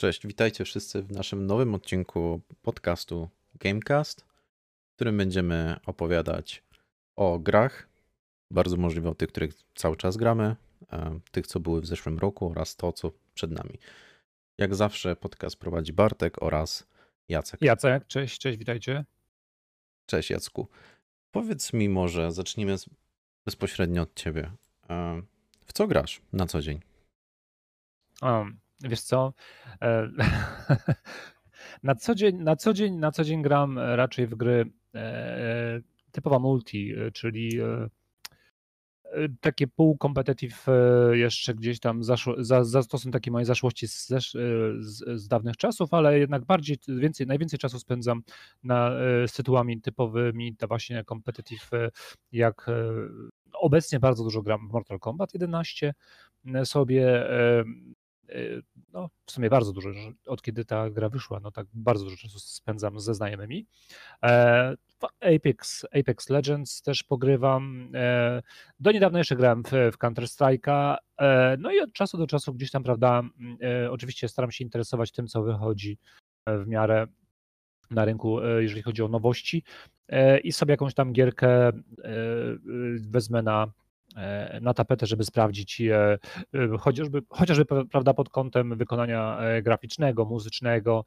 Cześć, witajcie wszyscy w naszym nowym odcinku podcastu Gamecast, w którym będziemy opowiadać o grach, bardzo możliwe o tych, których cały czas gramy, e, tych, co były w zeszłym roku oraz to, co przed nami. Jak zawsze podcast prowadzi Bartek oraz Jacek. Jacek, cześć, cześć, witajcie. Cześć Jacku. Powiedz mi może, zacznijmy bezpośrednio od ciebie. E, w co grasz na co dzień? Um, wiesz co? E, na, co dzień, na, co dzień, na co dzień gram raczej w gry e, typowa multi, czyli takie pół competitive jeszcze gdzieś tam zaszło, za, za, to są takie moje zaszłości z, z, z, dawnych czasów, ale jednak bardziej, więcej, najwięcej czasu spędzam na, z tytułami typowymi, to właśnie competitive, jak obecnie bardzo dużo gram w Mortal Kombat 11 sobie no, w sumie bardzo dużo, od kiedy ta gra wyszła, no tak bardzo dużo czasu spędzam ze znajomymi. E, Apex, Apex Legends też pogrywam. E, do niedawna jeszcze grałem w, w Counter-Strike'a. E, no i od czasu do czasu gdzieś tam, prawda, oczywiście staram się interesować tym, co wychodzi w miarę na rynku, jeżeli chodzi o nowości i sobie jakąś tam gierkę wezmę na na tapetę, żeby sprawdzić je, e, chociażby, chociażby prawda, pod kątem wykonania e, graficznego, muzycznego,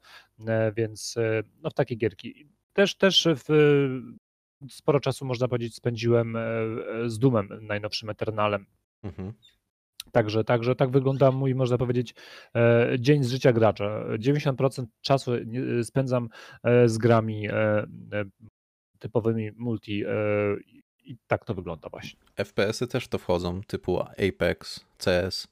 więc no, w takie gierki. Też, też w, sporo czasu, można powiedzieć, spędziłem z Dumem, najnowszym Eternalem. Mhm. Także, także tak wygląda mój, można powiedzieć, dzień z życia gracza. 90% czasu spędzam z grami typowymi multi i tak to wygląda właśnie. FPS-y też to wchodzą, typu Apex, CS.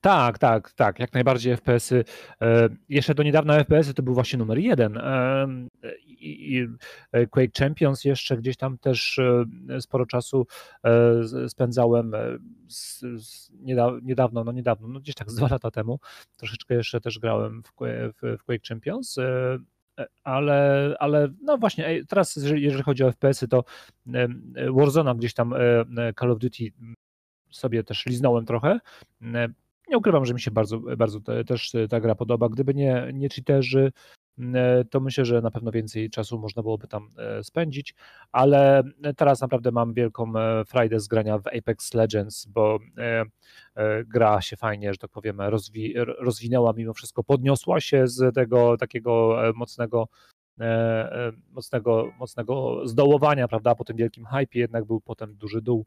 Tak, tak, tak, jak najbardziej FPS-y. E, jeszcze do niedawna FPS-y to był właśnie numer jeden. E, I e, Quake Champions jeszcze gdzieś tam też sporo czasu spędzałem niedawno, no niedawno, no gdzieś tak z dwa lata temu. Troszeczkę jeszcze też grałem w Quake Champions ale, ale no właśnie, teraz jeżeli chodzi o FPS-y, to Warzone gdzieś tam Call of Duty sobie też liznąłem trochę. Nie ukrywam, że mi się bardzo, bardzo też ta gra podoba. Gdyby nie, nie cheaterzy, E, to myślę, że na pewno więcej czasu można byłoby tam e, spędzić, ale teraz naprawdę mam wielką e, frajdę z grania w Apex Legends, bo gra się fajnie, że tak powiem, rozwi rozwinęła mimo wszystko, podniosła się z tego takiego mocnego mocnego, mocnego zdołowania, prawda, po tym wielkim hypie jednak był potem duży dół,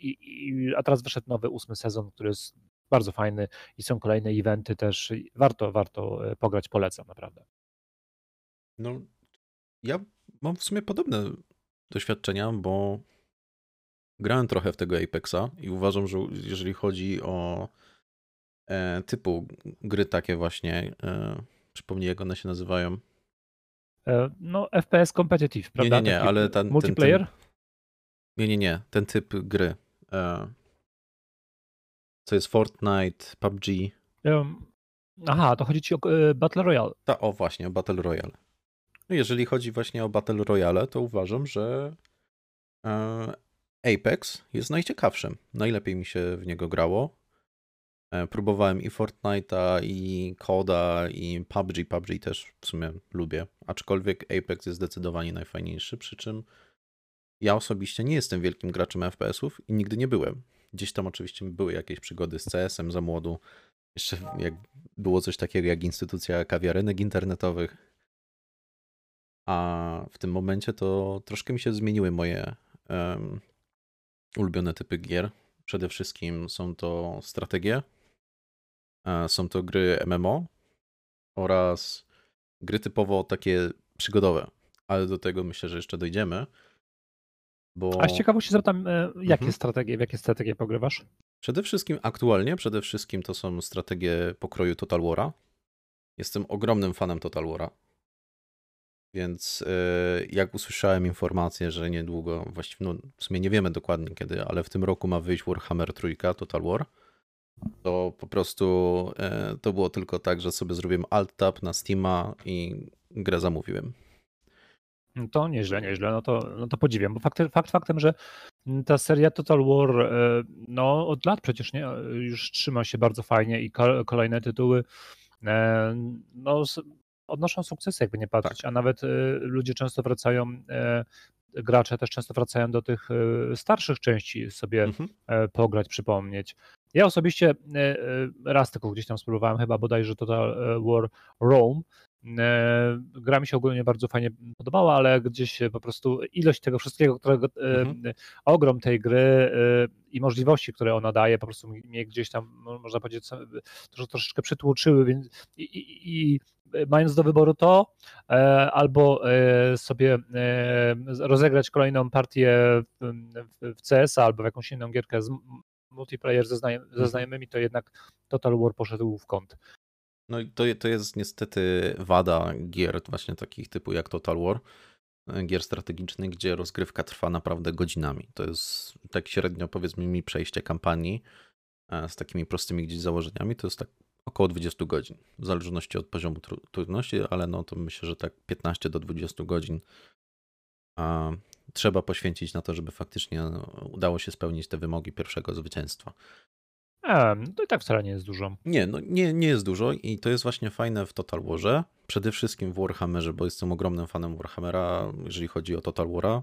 I, i, a teraz wyszedł nowy ósmy sezon, który jest bardzo fajny i są kolejne eventy też. Warto, warto e, pograć, polecam naprawdę. No, ja mam w sumie podobne doświadczenia, bo grałem trochę w tego Apexa i uważam, że jeżeli chodzi o e, typu gry takie właśnie, e, przypomnij jak one się nazywają. No, FPS Competitive, prawda? Nie, nie, nie, ale ten. Multiplayer? Ten, ten, nie, nie, nie. Ten typ gry. Co jest Fortnite, PUBG. Um, aha, to chodzi ci o e, Battle Royale. Ta, o właśnie, o Battle Royale. No jeżeli chodzi właśnie o Battle Royale, to uważam, że e, Apex jest najciekawszym. Najlepiej mi się w niego grało. E, próbowałem i Fortnite'a, i Coda, i PUBG. PUBG też w sumie lubię. Aczkolwiek Apex jest zdecydowanie najfajniejszy, przy czym ja osobiście nie jestem wielkim graczem FPS-ów i nigdy nie byłem. Gdzieś tam oczywiście były jakieś przygody z CS-em za młodu. Jeszcze jak było coś takiego jak instytucja kawiarenek internetowych. A w tym momencie to troszkę mi się zmieniły moje um, ulubione typy gier. Przede wszystkim są to strategie, e, są to gry MMO oraz gry typowo takie przygodowe. Ale do tego myślę, że jeszcze dojdziemy. Bo... A z ciekawości zapytam, e, jakie mhm. strategie, w jakie strategie pogrywasz? Przede wszystkim aktualnie, przede wszystkim to są strategie pokroju Total War'a. Jestem ogromnym fanem Total War'a. Więc yy, jak usłyszałem informację, że niedługo, właściwie no, w sumie nie wiemy dokładnie kiedy, ale w tym roku ma wyjść Warhammer Trójka Total War, to po prostu yy, to było tylko tak, że sobie zrobiłem alt-tab na Steama i grę zamówiłem. No to nieźle, nieźle, no to, no to podziwiam, bo fakt, fakt faktem, że ta seria Total War e, no, od lat przecież nie, już trzyma się bardzo fajnie i kolejne tytuły no, odnoszą sukcesy, jakby nie patrzeć, tak. a nawet ludzie często wracają gracze też często wracają do tych starszych części sobie mhm. pograć, przypomnieć. Ja osobiście raz tylko gdzieś tam spróbowałem, chyba bodajże Total War Rome, E, gra mi się ogólnie bardzo fajnie podobała, ale gdzieś po prostu ilość tego wszystkiego, którego, e, mhm. ogrom tej gry e, i możliwości, które ona daje, po prostu mnie gdzieś tam, można powiedzieć, troszeczkę przytłoczyły, więc i, i, i mając do wyboru to, albo sobie rozegrać kolejną partię w CS albo w jakąś inną gierkę z multiplayer ze mhm. znajomymi, to jednak Total War poszedł w kąt. No to, to jest niestety wada gier właśnie takich typu jak Total War, e, gier strategicznych, gdzie rozgrywka trwa naprawdę godzinami. To jest tak średnio powiedzmy mi przejście kampanii e, z takimi prostymi gdzieś założeniami, to jest tak około 20 godzin, w zależności od poziomu trudności, ale no to myślę, że tak 15 do 20 godzin trzeba poświęcić na to, żeby faktycznie udało się spełnić te wymogi pierwszego zwycięstwa. A, to i tak wcale nie jest dużo. Nie, no nie, nie jest dużo i to jest właśnie fajne w Total Warze. Przede wszystkim w Warhammerze, bo jestem ogromnym fanem Warhammera, jeżeli chodzi o Total Wara.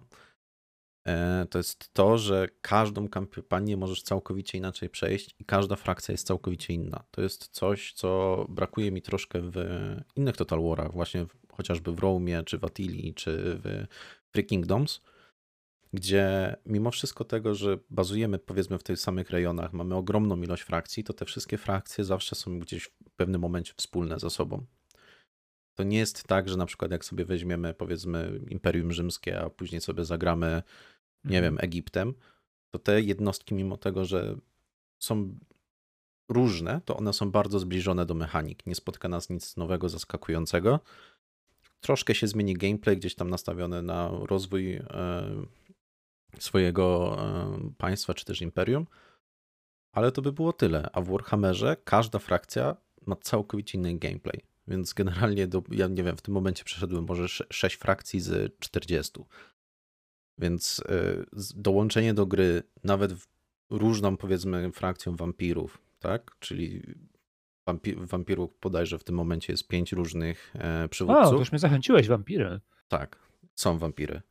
E, to jest to, że każdą kampanię możesz całkowicie inaczej przejść i każda frakcja jest całkowicie inna. To jest coś, co brakuje mi troszkę w innych Total Warach, właśnie chociażby w Rome, czy w Attili, czy w Free Kingdoms gdzie mimo wszystko tego, że bazujemy powiedzmy w tych samych rejonach, mamy ogromną ilość frakcji, to te wszystkie frakcje zawsze są gdzieś w pewnym momencie wspólne ze sobą. To nie jest tak, że na przykład jak sobie weźmiemy powiedzmy Imperium Rzymskie, a później sobie zagramy, nie mhm. wiem, Egiptem, to te jednostki mimo tego, że są różne, to one są bardzo zbliżone do mechanik. Nie spotka nas nic nowego, zaskakującego. Troszkę się zmieni gameplay, gdzieś tam nastawiony na rozwój e, swojego państwa czy też imperium, ale to by było tyle. A w Warhammerze każda frakcja ma całkowicie inny gameplay. Więc generalnie, do, ja nie wiem, w tym momencie przeszedłem może 6 frakcji z 40. Więc y, dołączenie do gry nawet w różną, powiedzmy, frakcją wampirów, tak? Czyli wampirów podajże w tym momencie jest pięć różnych e, przywódców. O, to już mnie zachęciłeś, wampiry. Tak, są wampiry.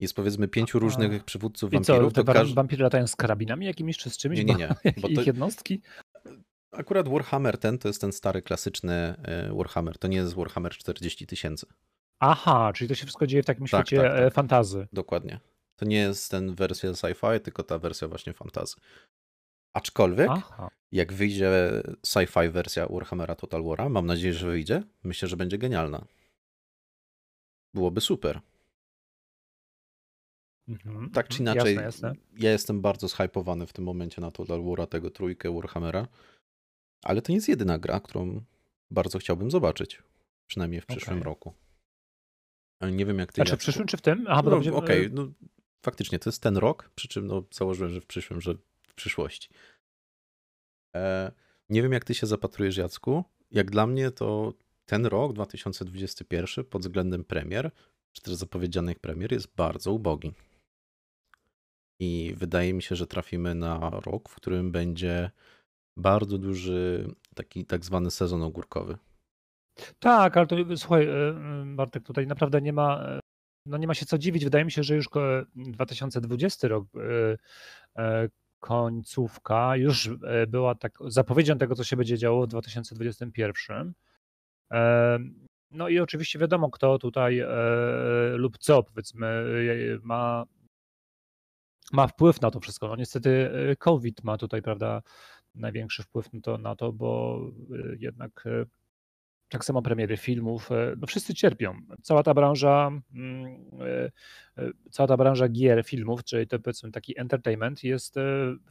Jest powiedzmy pięciu różnych przywódców I wampirów. Co, te każdy... wampiry latają z karabinami jakimiś czy z czymś? Nie, nie, nie. Bo ich to... jednostki? Akurat Warhammer ten to jest ten stary, klasyczny e, Warhammer. To nie jest Warhammer 40 tysięcy. Aha, czyli to się wszystko dzieje w takim tak, świecie tak, tak. fantazy. Dokładnie. To nie jest ten wersja sci-fi, tylko ta wersja właśnie fantazy. Aczkolwiek, Aha. jak wyjdzie sci-fi wersja Warhammera Total War, mam nadzieję, że wyjdzie, myślę, że będzie genialna. Byłoby super. Mhm, tak czy mhm. inaczej, jasne, jasne. ja jestem bardzo zhypowany w tym momencie na Total War, tego trójkę Warhammera, ale to nie jest jedyna gra, którą bardzo chciałbym zobaczyć, przynajmniej w przyszłym okay. roku. Ale nie wiem jak ty... Znaczy w przyszłym czy w tym? Aha, no, Okej, okay, no, faktycznie to jest ten rok, przy czym no, założyłem, że w przyszłym, że w przyszłości. E, nie wiem jak ty się zapatrujesz Jacku, jak dla mnie to ten rok 2021 pod względem premier, czy też zapowiedzianych premier jest bardzo ubogi. I wydaje mi się, że trafimy na rok, w którym będzie bardzo duży taki tak zwany sezon ogórkowy. Tak, ale to słuchaj, e, e, Bartek, tutaj naprawdę nie ma, e, no nie ma się co dziwić. Wydaje mi się, że już 2020 rok, końcówka, już była tak zapowiedzią tego, co się będzie działo w 2021. No i oczywiście wiadomo, kto tutaj lub co, powiedzmy, ma ma wpływ na to wszystko. No niestety y, COVID ma tutaj, prawda, największy wpływ na to, na to bo y, jednak y, tak samo premiery filmów, no wszyscy cierpią. Cała ta branża, mm, cała ta branża gier, filmów, czyli to powiedzmy taki entertainment jest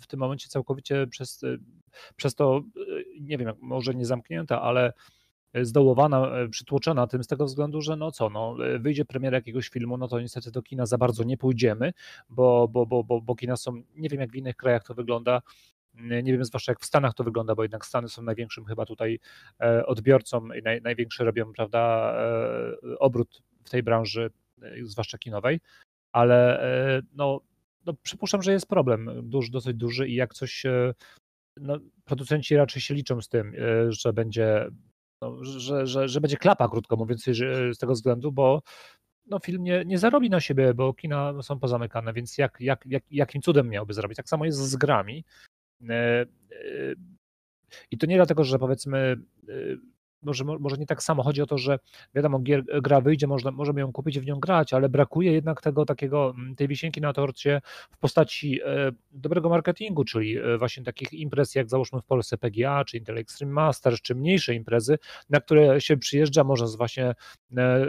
w tym momencie całkowicie przez, przez to, nie wiem, może nie zamknięta, ale zdołowana, e, przytłoczona tym z tego względu, że no co, no, e, wyjdzie premiera jakiegoś filmu, no to niestety do kina za bardzo nie pójdziemy, bo, bo, bo, bo, bo kina są, nie wiem jak w innych krajach to wygląda, nie wiem zwłaszcza jak w Stanach to wygląda, bo jednak Stany są największym chyba tutaj e, odbiorcą i naj, największy robią, prawda, obrót w tej branży, zwłaszcza kinowej, ale no, no przypuszczam, że jest problem duży, dosyć duży i jak coś no, producenci raczej się liczą z tym, że będzie no, że, że, że będzie klapa, krótko mówiąc, z tego względu, bo no, film nie, nie zarobi na siebie, bo kina są pozamykane, więc jak, jak, jak, jakim cudem miałby zarobić? Tak samo jest z grami. I to nie dlatego, że powiedzmy może, może nie tak samo. Chodzi o to, że wiadomo, gier, gra wyjdzie, można, możemy ją kupić i w nią grać, ale brakuje jednak tego takiego, mm, tej wisienki na torcie w postaci e, dobrego marketingu, czyli e, właśnie takich imprez jak załóżmy w Polsce PGA, czy Intel Extreme Masters, czy mniejsze imprezy, na które się przyjeżdża, można właśnie e, e,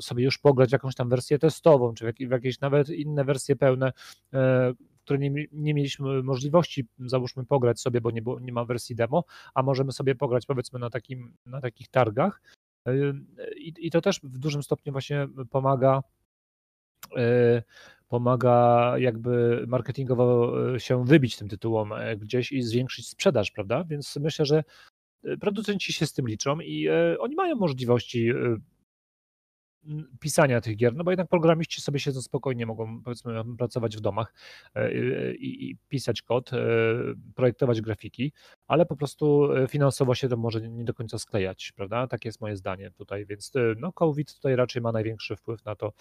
sobie już pograć jakąś tam wersję testową, czy w, jak, w jakieś nawet inne wersje pełne, e, które nie, nie, mieliśmy możliwości, załóżmy, pograć sobie, bo nie, było, nie ma wersji demo, a możemy sobie pograć powiedzmy na, takim, na takich targach. I, I to też w dużym stopniu właśnie pomaga e, pomaga jakby marketingowo e, się wybić tym tytułom e, gdzieś i zwiększyć sprzedaż, prawda? Więc myślę, że producenci się z tym liczą i oni mają możliwości pisania tych gier, no bo jednak programiści sobie siedzą spokojnie, mogą powiedzmy pracować w domach e, i, i pisać kod, e, projektować grafiki, ale po prostu e, finansowo się to może nie do końca sklejać, prawda? Takie jest moje zdanie tutaj, więc no COVID tutaj raczej ma największy wpływ na to,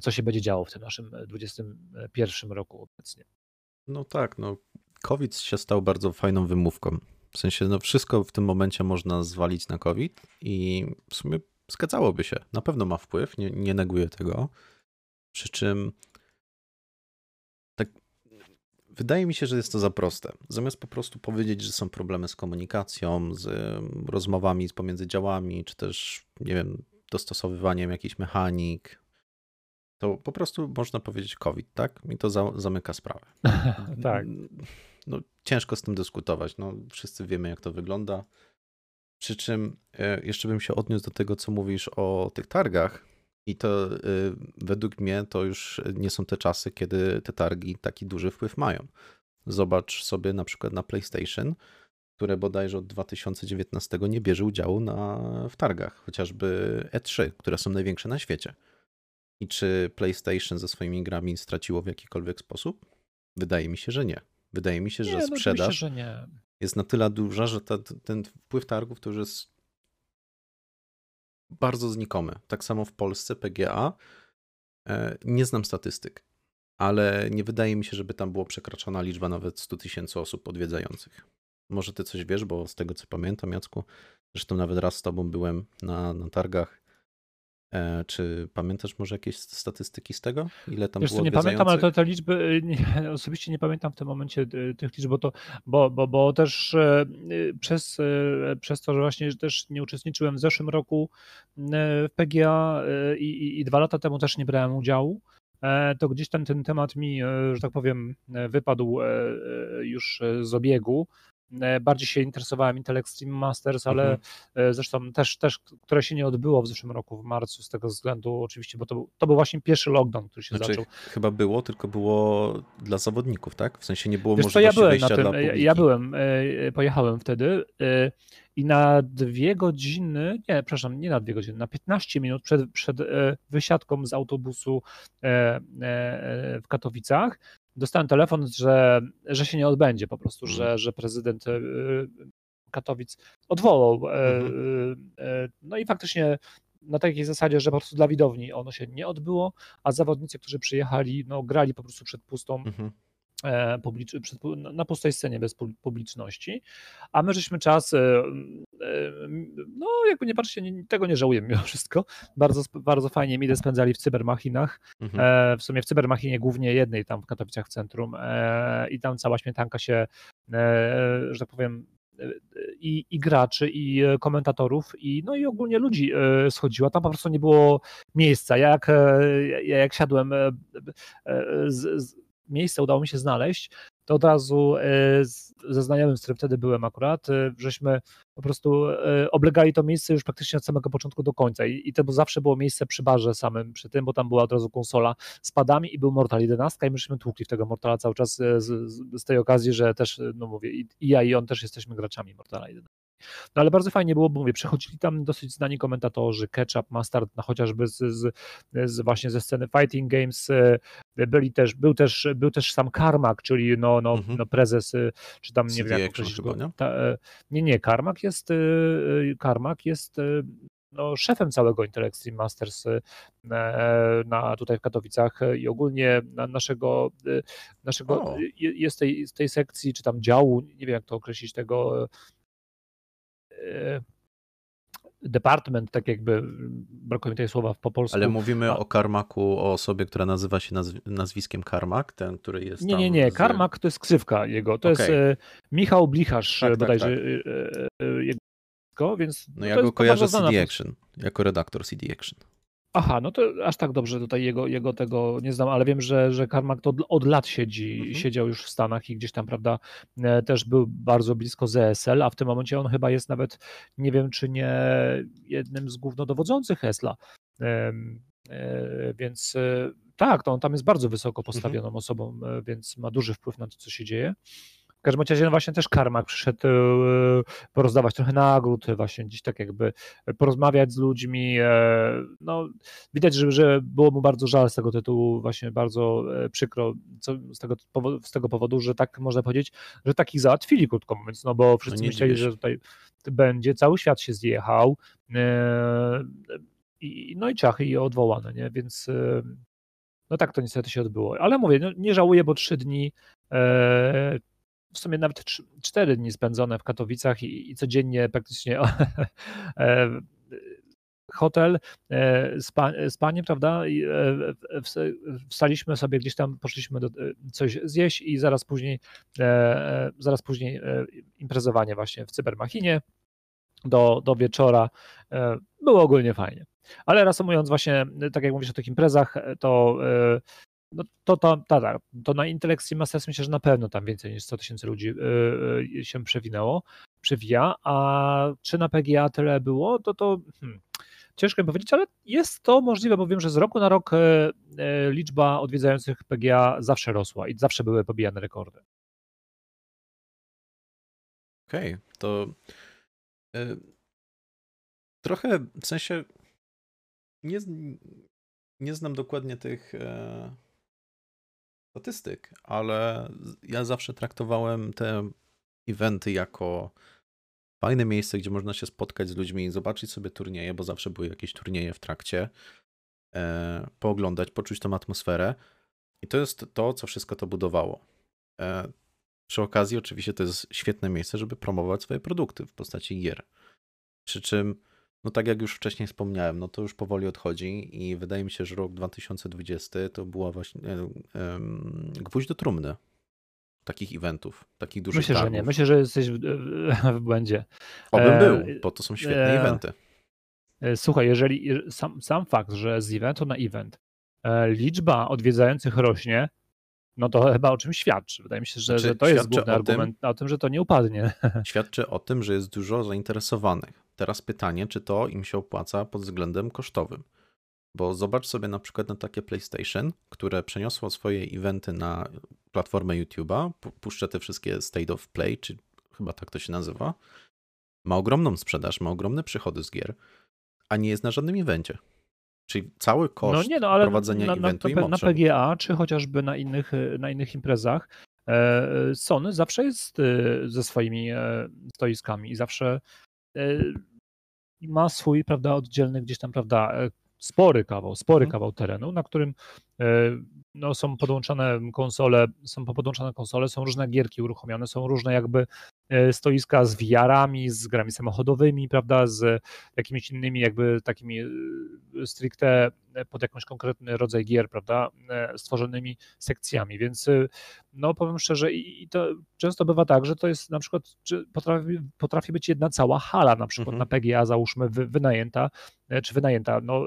co się będzie działo w tym naszym 2021 roku obecnie. No tak, no COVID się stał bardzo fajną wymówką. W sensie, no wszystko w tym momencie można zwalić na COVID i w sumie Zgadzałoby się. Na pewno ma wpływ, nie, nie neguję tego. Przy czym tak wydaje mi się, że jest to za proste. Zamiast po prostu powiedzieć, że są problemy z komunikacją, z rozmowami pomiędzy działami, czy też, nie wiem, dostosowywaniem jakichś mechanik, to po prostu można powiedzieć COVID, tak? I to za, zamyka sprawę. tak. No, ciężko z tym dyskutować. No, wszyscy wiemy, jak to wygląda. Przy czym e, jeszcze bym się odniósł do tego, co mówisz o tych targach. I to e, według mnie to już nie są te czasy, kiedy te targi taki duży wpływ mają. Zobacz sobie na przykład na PlayStation, które bodajże od 2019 nie bierze udziału na, w targach, chociażby E3, które są największe na świecie. I czy PlayStation ze swoimi grami straciło w jakikolwiek sposób? Wydaje mi się, że nie. Wydaje mi się, że nie, no sprzedaż no, że jest na tyle duża, że ta, ten wpływ targów to już jest bardzo znikomy. Tak samo w Polsce PGA. E, nie znam statystyk, ale nie wydaje mi się, żeby tam było przekraczona liczba nawet 100 tysięcy osób odwiedzających. Może ty coś wiesz, bo z tego co pamiętam, Jacku, zresztą nawet raz z tobą byłem na, na targach czy pamiętasz może jakieś statystyki z tego? Ile tam Wiesz, było nie pamiętam, ale to te liczby, y, nie, osobiście nie pamiętam w tym momencie y, tych liczb, bo, to, bo, bo, bo też e, przez, e, przez to, że właśnie też nie uczestniczyłem w zeszłym roku w PGA i, i, i dwa lata temu też nie brałem udziału, to gdzieś tam ten temat mi, że tak powiem, wypadł już z obiegu. E, bardziej się interesowałem Intel Extreme Masters, ale mhm. E, zresztą też, też, które się nie odbyło w zeszłym roku, w marcu, z tego względu oczywiście, bo to, to był właśnie pierwszy lockdown, który się znaczy, zaczął. Chyba było, tylko było dla zawodników, tak? W sensie nie było Wiesz możliwości ja byłem na tym, ja, ja byłem, e, pojechałem wtedy i na dwie godziny, nie, przepraszam, nie na dwie godziny, na 15 minut przed, przed wysiadką z autobusu w Katowicach dostałem telefon, że, że się nie odbędzie po prostu, że, mhm. że prezydent e, Katowic odwołał. E, mhm. E, no i faktycznie na takiej zasadzie, że po prostu dla widowni ono się nie odbyło, a zawodnicy, którzy przyjechali, no grali po prostu przed pustą mhm. E, na pustej scenie bez publiczności, a my żeśmy czas, e, e, no jakby nie patrzcie, tego nie żałujemy mimo wszystko, bardzo, bardzo fajnie mile spędzali w cybermachinach, mhm. w sumie w cybermachinie głównie jednej tam w Katowicach w centrum i tam cała śmietanka się, że tak powiem, i, i, graczy, i komentatorów, i, no i ogólnie ludzi schodziła. Tam po prostu nie było miejsca. Ja jak, ja jak siadłem z, z, miejsce udało mi się znaleźć, to od razu e, ze znajomym, z którym wtedy byłem akurat, e, żeśmy po prostu e, oblegali to miejsce już praktycznie od samego początku do końca i, to zawsze było miejsce przy barze samym, przy tym, bo tam była od razu konsola z padami i był Mortal 11 i myśmy tłukli w tego Mortala cały czas z, z, tej okazji, że też, no mówię, i, ja i on też jesteśmy graczami Mortala 11. No ale bardzo fajnie było, bo mówię, przechodzili tam dosyć znani komentatorzy, Ketchup, Mustard, no chociażby z, z, z właśnie ze sceny Fighting Games, byli też, był też, był też sam Karmak, czyli no, no, mhm. no prezes, czy tam nie wiem jak określić go. Nie? Ta, nie, nie, Karmak jest, Karmak jest no, szefem całego Intel Extreme Masters e, na, tutaj w Katowicach i ogólnie naszego, e, naszego jest tej, z tej sekcji, czy tam działu, nie wiem jak to określić, tego e, department, tak jakby, brakuje mi tej słowa po polsku. Ale mówimy A... o Karmaku, o osobie, która nazywa się nazw nazwiskiem Karmak, ten, który jest Nie, nie, nie, z... Karmak to jest ksywka jego, to okay. jest e, Michał Blicharz tak, bodajże, tak, tak. Jego więc... No ja go kojarzę CD Action, jako redaktor CD Action. Aha, no to aż tak dobrze tutaj jego, jego tego nie znam, ale wiem, że, że Carmack to od lat siedzi, mhm. siedział już w Stanach i gdzieś tam, prawda, e, też był bardzo blisko ZSL, a w tym momencie on chyba jest nawet, nie wiem, czy nie jednym z głównodowodzących ESLA. E, więc e, tak, to on tam jest bardzo wysoko mhm. postawioną mhm. osobą, więc ma duży wpływ na to, co się dzieje każdym razie no właśnie też Karmak przyszedł e, porozdawać trochę nagród, właśnie gdzieś tak jakby porozmawiać z ludźmi. E, no, widać, że, że było mu bardzo żal z tego tytułu, właśnie bardzo e, przykro co, z, tego, z tego powodu, że tak można powiedzieć, że takich załatwili, krótko mówiąc, no bo wszyscy no myśleli, że tutaj będzie, cały świat się zjechał. I, no i ciachy i odwołane, nie? Więc no tak to niestety się odbyło. Ale mówię, no, nie żałuję, bo trzy dni w sumie nawet cztery dni spędzone w Katowicach i, i codziennie praktycznie e, hotel, e, spa, spanie, prawda? E, wstaliśmy sobie gdzieś tam, poszliśmy do, coś zjeść i zaraz później, zaraz później imprezowanie właśnie w Cybermachinie do, do wieczora. Było ogólnie fajnie. Ale reasumując właśnie, tak jak mówisz o tych imprezach, to no to, to, to, to, na Intel Extreme Masters myślę, że na pewno tam więcej niż 100 tysięcy ludzi yy, się przewinęło, przewija, a czy na PGA tyle było, to to hmm, ciężko mi powiedzieć, ale jest to możliwe, bo wiem, że z roku na rok yy, liczba odwiedzających PGA zawsze rosła i zawsze były pobijane rekordy. Okej, okay, to yy, trochę w sensie nie, nie znam dokładnie tych statystyk, ale ja zawsze traktowałem te eventy jako fajne miejsce, gdzie można się spotkać z ludźmi, zobaczyć sobie turnieje, bo zawsze były jakieś turnieje w trakcie, e, pooglądać, poczuć tą atmosferę. I to jest to, co wszystko to budowało. E, przy okazji, oczywiście, to jest świetne miejsce, żeby promować swoje produkty w postaci gier. Przy czym no tak jak już wcześniej wspomniałem, no to już powoli odchodzi i wydaje mi się, że rok 2020 to była właśnie um, gwóźdź do trumny takich eventów, takich dużych Myślę, targów. że nie. Myślę, że jesteś w, w błędzie. Obym e, był, bo to są świetne e, eventy. E, słuchaj, jeżeli sam, sam fakt, że z eventu na event e, liczba odwiedzających rośnie, no to chyba o czym świadczy. Wydaje mi się, że, znaczy, że to jest główny o argument tym, o tym, że to nie upadnie. Świadczy o tym, że jest dużo zainteresowanych. Teraz pytanie, czy to im się opłaca pod względem kosztowym. Bo zobacz sobie na przykład na takie PlayStation, które przeniosło swoje eventy na platformę YouTube'a, puszcza te wszystkie State of Play, czy chyba tak to się nazywa, ma ogromną sprzedaż, ma ogromne przychody z gier, a nie jest na żadnym evencie. Czyli cały koszt no nie, no, ale prowadzenia na, eventu na, na, na PGA, czy chociażby na innych, na innych imprezach, e, Sony zawsze jest e, ze swoimi e, stoiskami i zawsze ma swój, prawda, oddzielny gdzieś tam, prawda, spory kawał, spory mhm. kawał terenu, na którym no, są podłączone konsole, są podłączone konsole, są różne gierki uruchomione, są różne jakby E, stoiska z VR-ami, z grami samochodowymi, prawda, z jakimiś innymi jakby takimi e, stricte pod jakąś konkretny rodzaj gier, prawda, e, stworzonymi sekcjami, więc no powiem szczerze i, to często bywa tak, że to jest na przykład, potrafi, potrafi być jedna cała hala na przykład mhm. na PGA załóżmy wynajęta, czy wynajęta, no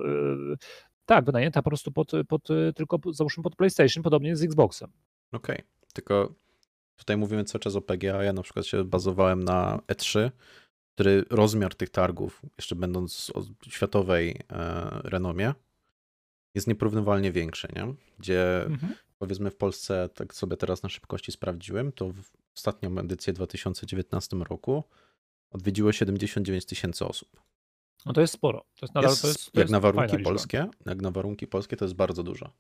tak, wynajęta po prostu pod, pod tylko załóżmy pod PlayStation, podobnie z Xboxem. Okej, okay. tylko Tutaj mówimy cały czas o PGA. Ja na przykład się bazowałem na E3, który rozmiar tych targów, jeszcze będąc o światowej e, renomie, jest nieporównywalnie większy, nie? Gdzie mhm. powiedzmy w Polsce, tak sobie teraz na szybkości sprawdziłem, to w ostatnią edycję w 2019 roku odwiedziło 79 tysięcy osób. No to jest sporo. To jest nadal, Jest, to jest, to jak jest na warunki polskie, jak na warunki polskie to jest bardzo dużo.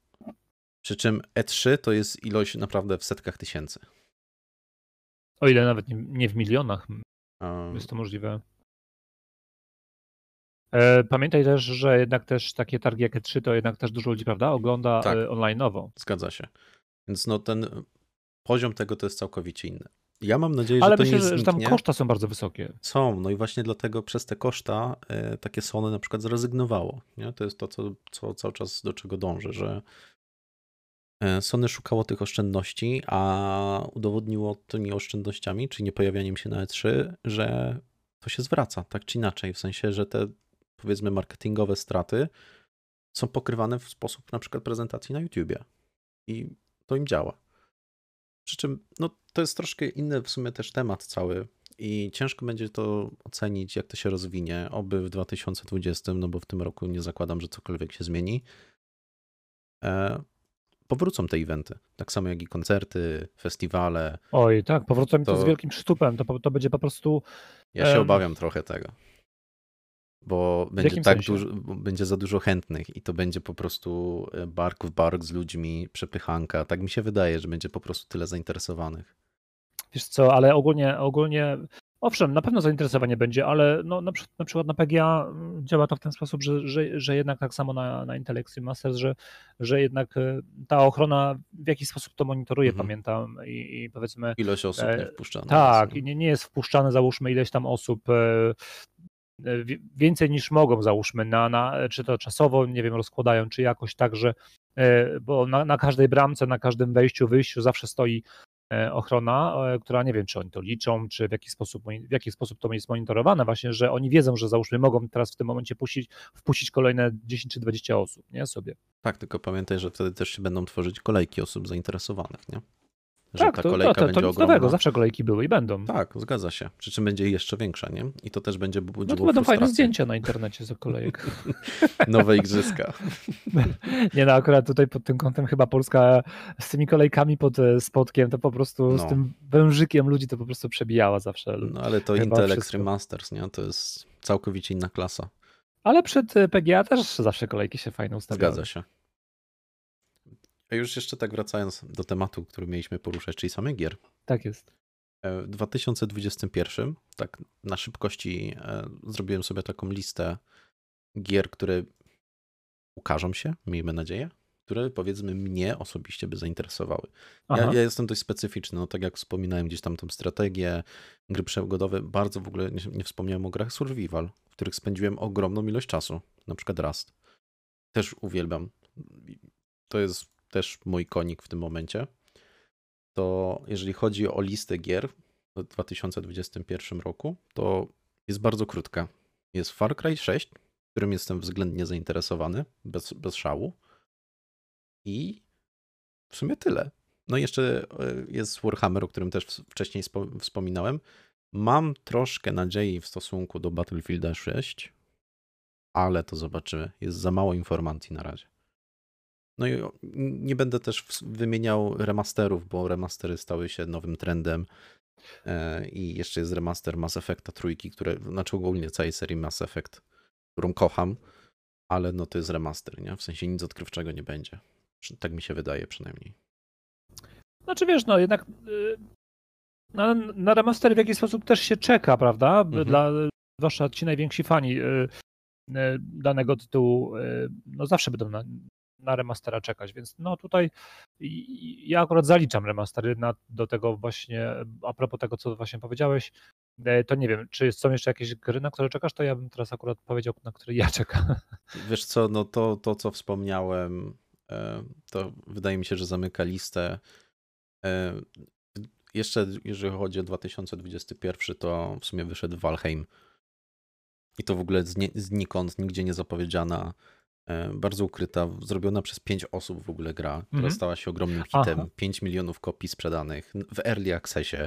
Przy czym E3 to jest ilość naprawdę w setkach tysięcy. O ile nawet nie, nie w milionach Um, jest to możliwe. E, Pamiętaj też, że jednak też takie targi jak E3 to jednak też dużo ludzi, prawda, ogląda Tak. tak. online'owo. Zgadza się. Więc no ten poziom tego to jest całkowicie inny. Ja mam nadzieję, Ale że to myślę, nie że, że tam koszta są bardzo wysokie. Są, no i właśnie dlatego przez te koszta e, takie Sony na przykład zrezygnowało. Nie? To jest to, co, co cały czas do czego dąży, że e, Sony szukało tych oszczędności, a udowodniło tymi oszczędnościami, czyli nie pojawianiem się na E3, że to się zwraca, tak czy inaczej. W sensie, że te powiedzmy marketingowe straty są pokrywane w sposób na przykład prezentacji na YouTubie. I to im działa. Przy czym, no, to jest troszkę inny w sumie też temat cały i ciężko będzie to ocenić, jak to się rozwinie, oby w 2020, no bo w tym roku nie zakładam, że cokolwiek się zmieni. E, powrócą te eventy, tak samo jak i koncerty, festiwale. Oj, tak, powrócą mi to, To- z wielkim przytupem. To, to będzie po prostu. Ja się obawiam trochę tego. Bo będzie tak sensie? dużo, będzie za dużo chętnych i to będzie po prostu e, bark w bark z ludźmi, przepychanka. Tak mi się wydaje, że będzie po prostu tyle zainteresowanych. Wiesz co, ale ogólnie, ogólnie. Owszem, na pewno zainteresowanie będzie, ale no, na, na przykład na PGA mm, działa to w ten sposób, że, że, że jednak tak samo na, na Intel Extreme Masters, że, że jednak e, ta ochrona w jakiś sposób to monitoruje, Mhm. pamiętam, i, i powiedzmy, Ilość osób E, nie wpuszczana. Tak, i nie, nie jest wpuszczane, załóżmy, ileś tam osób, e, e, wi- więcej niż mogą, załóżmy, na, na, czy to czasowo, nie wiem, rozkładają, czy jakoś tak, że, e, bo na, na każdej bramce, na każdym wejściu, wyjściu zawsze stoi ochrona, e, która nie wiem, czy oni to liczą, czy w jaki sposób, w jaki sposób to jest monitorowane, właśnie, że oni wiedzą, że załóżmy mogą teraz w tym momencie puścić, wpuścić kolejne 10 czy 20 osób, nie, sobie. Tak, tylko pamiętaj, że wtedy też się będą tworzyć kolejki osób zainteresowanych, nie? Że tak, ta to, kolejka to, to, będzie to nic ogromna. nowego, zawsze kolejki były i będą. Tak, zgadza się. Przy czym będzie jeszcze większa, nie? I to też będzie budziło No to będą fajne zdjęcia na internecie z kolejek. Nowe igrzyska. Nie no, akurat tutaj pod tym kątem chyba Polska z tymi kolejkami pod e, spotkiem, to po prostu z No. tym wężykiem ludzi to po prostu przebijała zawsze. No ale to Chyba Intel wszystko. Extreme Masters, nie? To jest całkowicie inna klasa. Ale przed e, PGA też zawsze kolejki się fajne ustawiały. Zgadza się. A już jeszcze tak wracając do tematu, który mieliśmy poruszać, czyli samych gier. Tak jest. E, W 2021, tak na szybkości e, zrobiłem sobie taką listę gier, które ukażą się, miejmy nadzieję, które powiedzmy mnie osobiście by zainteresowały. Ja, ja jestem dość specyficzny, no tak jak wspominałem gdzieś tam tą strategię, gry przygodowe, bardzo w ogóle nie, nie wspomniałem o grach survival, w których spędziłem ogromną ilość czasu, na przykład Rust. Też uwielbiam. To jest też mój konik w tym momencie. To jeżeli chodzi o listę gier w 2021 roku, to jest bardzo krótka. Jest Far Cry 6, którym jestem względnie zainteresowany, bez, bez szału. I w sumie tyle. No i jeszcze e, jest Warhammer, o którym też wcześniej spo- wspominałem. Mam troszkę nadziei w stosunku do Battlefielda 6, ale to zobaczymy. Jest za mało informacji na razie. No i nie będę też wymieniał remasterów, bo remastery stały się nowym trendem. E, I jeszcze jest remaster Mass Effecta trójki, które, znaczy ogólnie całej serii Mass Effect, którą kocham, ale no to jest remaster, nie? W sensie nic odkrywczego nie będzie. Tak mi się wydaje przynajmniej. Znaczy wiesz, no jednak y, na, na remaster w jakiś sposób też się czeka, prawda? Mhm. Dla, zwłaszcza ci najwięksi fani y, y, danego tytułu, no zawsze będą na, na remastera czekać, więc no tutaj ja akurat zaliczam remastery na, do tego właśnie, a propos tego, co właśnie powiedziałeś, y, to nie wiem, czy są jeszcze jakieś gry, na które czekasz, to ja bym teraz akurat powiedział, na które ja czekam. Wiesz co, no to, to co wspomniałem, e, to wydaje mi się, że zamyka listę. E, Jeszcze jeżeli chodzi o 2021, to w sumie wyszedł Valheim. I to w ogóle zni- znikąd, nigdzie nie zapowiedziana, e, bardzo ukryta, zrobiona przez 5 osób w ogóle gra, która Mhm. stała się ogromnym Aha. hitem. 5 milionów kopii sprzedanych w early accessie.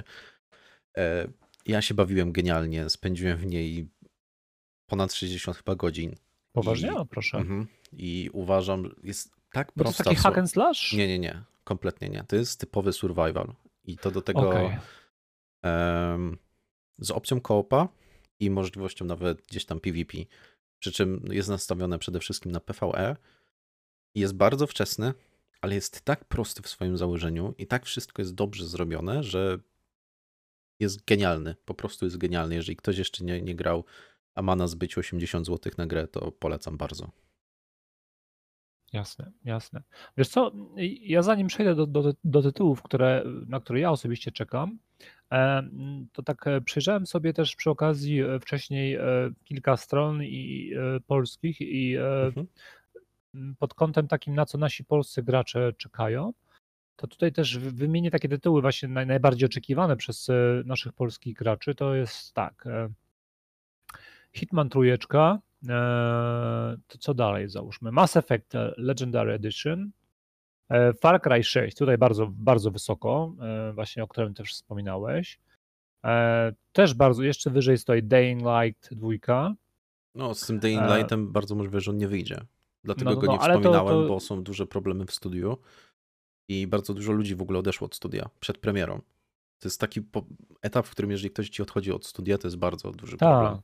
E, Ja się bawiłem genialnie, spędziłem w niej ponad 60 chyba godzin. Poważnie? I- proszę. Mhm. I uważam, że jest tak Bo to jest prosta. taki hack and slash? Nie, nie, nie. Kompletnie nie. To jest typowy survival. I to do tego Okej. em, z opcją koopa i możliwością nawet gdzieś tam PvP. Przy czym jest nastawione przede wszystkim na PvE. Jest bardzo wczesny, ale jest tak prosty w swoim założeniu i tak wszystko jest dobrze zrobione, że jest genialny. Po prostu jest genialny. Jeżeli ktoś jeszcze nie, nie grał, a ma na zbyciu 80 zł na grę, to polecam bardzo. Jasne, jasne. Wiesz co, ja zanim przejdę do, do, do tytułów, które, na które ja osobiście czekam, e, to tak e, przejrzałem sobie też przy okazji e, wcześniej kilka stron i polskich i mhm. pod kątem takim, na co nasi polscy gracze czekają, to tutaj też wymienię takie tytuły właśnie najbardziej oczekiwane przez naszych polskich graczy. To jest tak. Hitman trójeczka, to co dalej załóżmy? Mass Effect Legendary Edition, E, Far Cry 6, tutaj bardzo, bardzo wysoko, e, właśnie o którym też wspominałeś. E, też bardzo, jeszcze wyżej stoi Dying Light 2. No, z tym Dying Lightem bardzo możliwe, że on nie wyjdzie. Dlatego no, no, go nie no, wspominałem, to, to... bo są duże problemy w studiu i bardzo dużo ludzi w ogóle odeszło od studia przed premierą. To jest taki etap, w którym jeżeli ktoś ci odchodzi od studia, to jest bardzo duży tak. problem.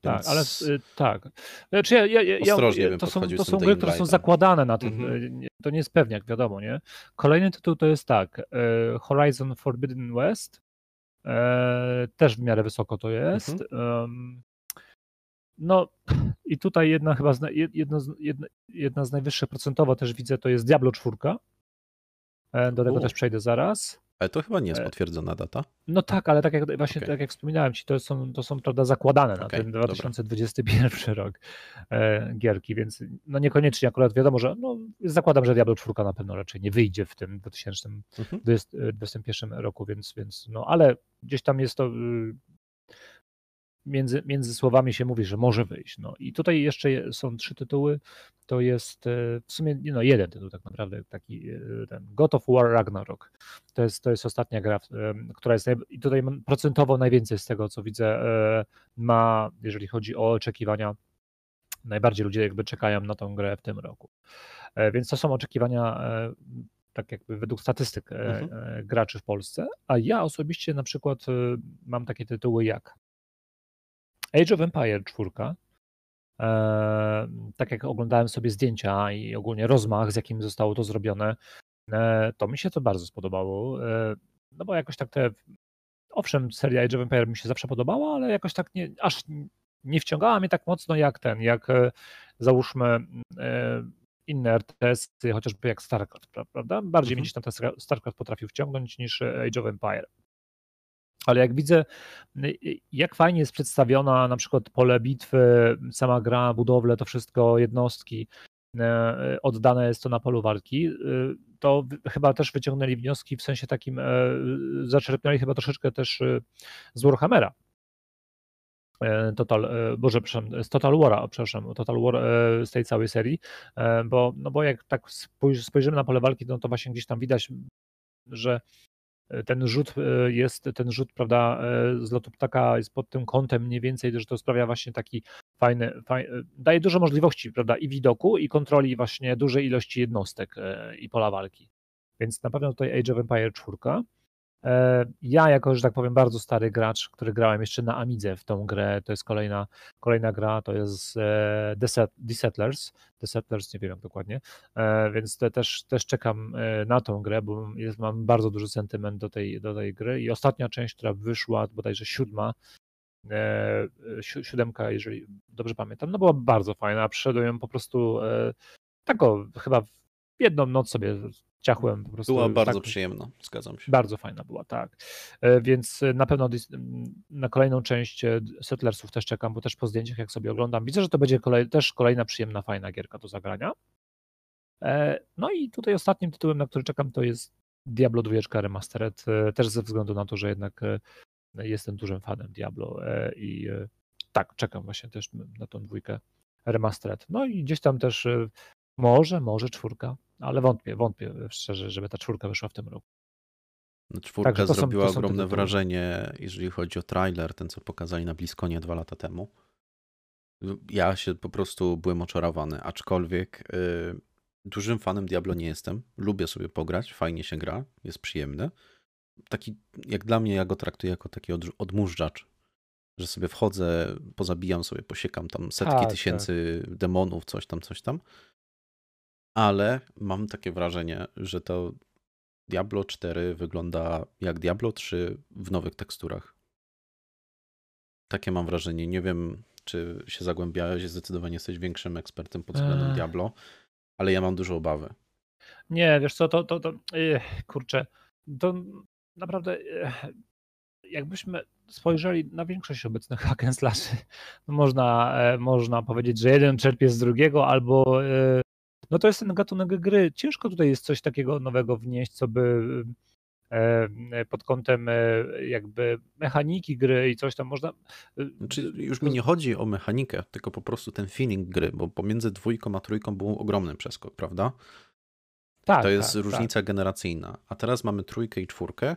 Tak, ale y, tak. Znaczy ja, ja, ja, ostrożnie to, są, to są gry, które są zakładane na tym. Mhm. To nie jest pewniak, wiadomo, nie? Kolejny tytuł to jest tak. Y, Horizon Forbidden West. E, też w miarę wysoko to jest. Mhm. No i tutaj jedna chyba z, jedna, jedna, jedna z najwyższych procentowo też widzę to jest Diablo 4. E, do tego U. też przejdę zaraz. Ale to chyba nie jest e, potwierdzona data. No tak, ale tak jak właśnie okay. tak jak wspominałem ci, to są, to są prawda, zakładane okay, na ten 2021 dobra. rok e, gierki, więc no niekoniecznie akurat wiadomo, że no, zakładam, że Diablo 4 na pewno raczej nie wyjdzie w tym 2021 mhm. roku, więc, więc no ale gdzieś tam jest to y, między, między słowami się mówi, że może wyjść. No i tutaj jeszcze są trzy tytuły. To jest e, w sumie no, jeden tytuł tak naprawdę, taki e, ten God of War Ragnarok. To jest, to jest ostatnia gra, e, która jest i tutaj procentowo najwięcej z tego, co widzę, ma, jeżeli chodzi o oczekiwania. Najbardziej ludzie jakby czekają na tą grę w tym roku. Więc to są oczekiwania tak jakby według statystyk mhm. graczy w Polsce, a ja osobiście na przykład mam takie tytuły jak Age of Empire 4, e, tak jak oglądałem sobie zdjęcia i ogólnie rozmach, z jakim zostało to zrobione, e, to mi się to bardzo spodobało. E, no bo jakoś tak te. Owszem, seria Age of Empire mi się zawsze podobała, ale jakoś tak nie, aż nie wciągała mnie tak mocno jak ten, jak załóżmy inne RTS-y, chociażby jak StarCraft, prawda? Bardziej mhm. mnie gdzieś tam StarCraft potrafił wciągnąć niż Age of Empire ale jak widzę, y, jak fajnie jest przedstawiona na przykład pole bitwy, sama gra, budowle, to wszystko, jednostki, e, oddane jest to na polu walki, y, to chyba też wyciągnęli wnioski w sensie takim, e, zaczerpnęli chyba troszeczkę też y, z Warhammera. E, Total, Boże, przepraszam, z Total War, przepraszam, Total War z tej całej serii, bo, no bo jak tak spojrzymy na pole walki, no to właśnie gdzieś tam widać, że ten rzut e, jest, ten rzut, prawda, e, z lotu ptaka jest pod tym kątem mniej więcej, że to sprawia właśnie taki fajny, fajny daje dużo możliwości, prawda, i widoku, i kontroli właśnie dużej ilości jednostek e, i pola walki. Więc na pewno tutaj Age of Empire 4 E, ja, jako, że tak powiem, bardzo stary gracz, który grałem jeszcze na Amidze w tą grę, to jest kolejna, kolejna gra, to jest e, The Settlers, The Settlers, nie wiem dokładnie, e, więc te, też, też czekam na tą grę, bo jest, mam bardzo duży sentyment do tej, do tej gry. I ostatnia część, która wyszła, bodajże siódma, siódemka, jeżeli dobrze pamiętam, no była bardzo fajna, przyszedłem ją po prostu tak o, chyba w jedną noc sobie ciachłem po prostu. Była bardzo tak, przyjemna, zgadzam się. Bardzo fajna była, tak. E, więc na pewno na kolejną część e, Settlersów też czekam, bo też po zdjęciach jak sobie oglądam, widzę, że to będzie kolej, też kolejna przyjemna, fajna gierka do zagrania. E, no i tutaj ostatnim tytułem, na który czekam, to jest Diablo 2 Remastered, też ze względu na to, że jednak jestem dużym fanem Diablo i tak, czekam właśnie też na tą dwójkę Remastered. No i gdzieś tam też może, może czwórka, ale wątpię, wątpię szczerze, żeby ta czwórka wyszła w tym roku. No, czwórka są, zrobiła ogromne wrażenie, jeżeli chodzi o trailer, ten co pokazali na Bliskonie dwa lata temu. Ja się po prostu byłem oczarowany, aczkolwiek yy, dużym fanem Diablo nie jestem. Lubię sobie pograć, fajnie się gra, jest przyjemny. Taki, jak dla mnie, ja go traktuję jako taki od, odmurzacz, że sobie wchodzę, pozabijam sobie, posiekam tam setki Tak, tysięcy demonów, coś tam, coś tam. Ale mam takie wrażenie, że to Diablo 4 wygląda jak Diablo 3 w nowych teksturach. Takie mam wrażenie. Nie wiem, czy się zagłębiałeś, zdecydowanie jesteś większym ekspertem pod względem Ech. Diablo, ale ja mam dużo obawy. Nie, wiesz co, to, to, to ech, kurczę, to naprawdę ech, jakbyśmy spojrzeli na większość obecnych hack and można, e, można powiedzieć, że jeden czerpie z drugiego, albo e, no to jest ten gatunek gry. Ciężko tutaj jest coś takiego nowego wnieść, co by e, pod kątem e, jakby mechaniki gry i coś tam można. e, Znaczy, już mi nie chodzi o mechanikę, tylko po prostu ten feeling gry, bo pomiędzy dwójką a trójką był ogromny przeskok, prawda? tak, To jest tak, różnica generacyjna. A teraz mamy trójkę i czwórkę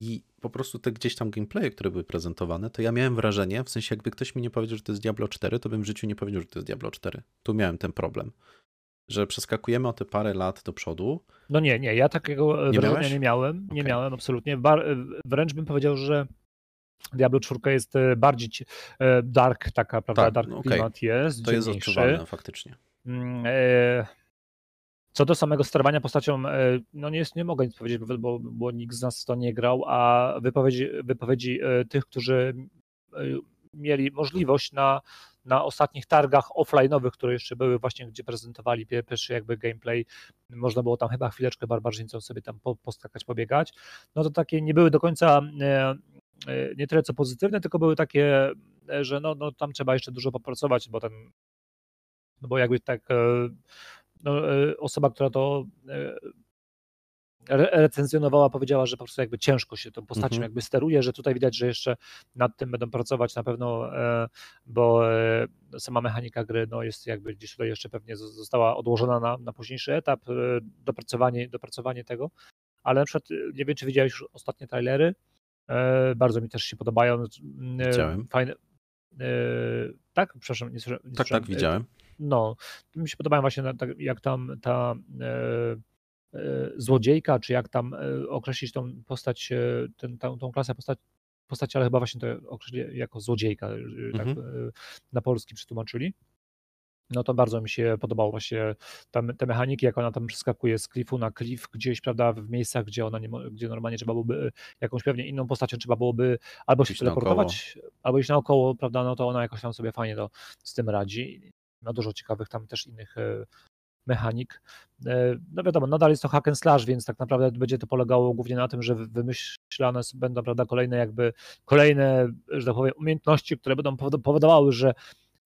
i po prostu te gdzieś tam gameplaye, które były prezentowane, to ja miałem wrażenie, w sensie jakby ktoś mi nie powiedział, że to jest Diablo 4, to bym w życiu nie powiedział, że to jest Diablo 4. Tu miałem ten problem, że przeskakujemy o te parę lat do przodu. No nie, nie, ja takiego Nie wrażenia miałeś? nie miałem, nie miałem absolutnie. Bar, wręcz bym powiedział, że Diablo 4 jest e, bardziej e, dark, taka, prawda, Tak, dark no okej. klimat jest, To jest odczuwalne faktycznie. Mm, e, Co do samego sterowania postacią, e, no nie, jest, nie mogę nic powiedzieć, bo, bo nikt z nas to nie grał, a wypowiedzi, wypowiedzi e, tych, którzy e, mieli możliwość na, na ostatnich targach offline'owych, które jeszcze były właśnie, gdzie prezentowali pie- pierwszy jakby gameplay, można było tam chyba chwileczkę barbarzyńcą sobie tam po, poskakać, pobiegać, no to takie nie były do końca e, e, nie tyle co pozytywne, tylko były takie, e, że no, no tam trzeba jeszcze dużo popracować, bo ten no bo jakby tak no, osoba, która to recenzjonowała, powiedziała, że po prostu jakby ciężko się tą postacią Mhm. jakby steruje, że tutaj widać, że jeszcze nad tym będą pracować na pewno, e, bo e, sama mechanika gry no jest jakby gdzieś tutaj jeszcze pewnie została odłożona na, na późniejszy etap, e, dopracowanie, dopracowanie tego, ale na przykład nie wiem, czy widziałeś już ostatnie trailery, bardzo mi też się podobają. Widziałem. Fajne, tak? Przepraszam, nie słyszałem. Tak, tak, widziałem. no, mi się podobają właśnie tak, jak tam ta złodziejka, czy jak tam e, określić tą postać, e, ten, tą, tą klasę postać, postaci, ale chyba właśnie to określili jako złodziejka, e, tak Mhm. e, na polski przetłumaczyli. No to bardzo mi się podobało właśnie tam, te mechaniki, jak ona tam przeskakuje z klifu na klif gdzieś, prawda, w miejscach, gdzie ona nie, gdzie normalnie trzeba byłoby e, jakąś pewnie inną postacią trzeba byłoby albo się naokoło. teleportować, albo iść naokoło, prawda, no to ona jakoś tam sobie fajnie to z tym radzi. Ma dużo ciekawych tam też innych e, mechanik. E, No wiadomo, nadal jest to hack and slash, więc tak naprawdę będzie to polegało głównie na tym, że wy- wymyślane będą prawda, kolejne jakby kolejne, że tak powiem, umiejętności, które będą powod- powodowały, że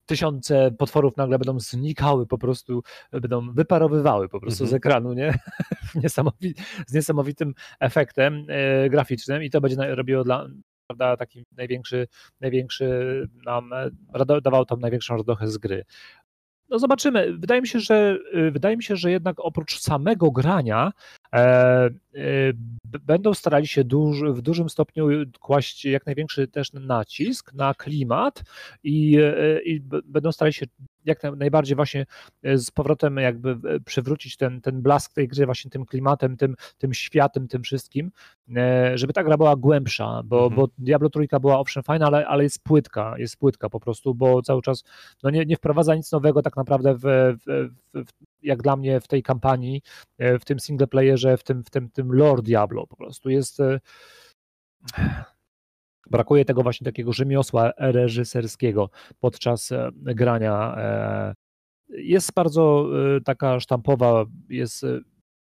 tysiące potworów nagle będą znikały, po prostu będą wyparowywały po prostu z Mhm. ekranu, nie? Niesamowi- z niesamowitym efektem e, graficznym i to będzie robiło dla prawda, taki największy, największy nam, e, dawał tam największą radochę z gry. No zobaczymy. Wydaje mi się, że y, wydaje mi się, że jednak oprócz samego grania będą starali się w dużym stopniu kłaść jak największy też nacisk na klimat i, e, i będą starali się jak naj- najbardziej właśnie e, z powrotem jakby e, przywrócić ten, ten blask tej gry właśnie tym klimatem, tym, tym światem, tym wszystkim, e, żeby ta gra była głębsza, bo, Mhm. bo Diablo trójka była owszem fajna, ale, ale jest płytka, jest płytka po prostu, bo cały czas no nie, nie wprowadza nic nowego tak naprawdę w, w, w, jak dla mnie w tej kampanii, e, w tym singleplayerze, w tym, w tym, tym lore Diablo po prostu jest e, brakuje tego właśnie takiego rzemiosła reżyserskiego podczas e, grania. Jest bardzo taka sztampowa, jest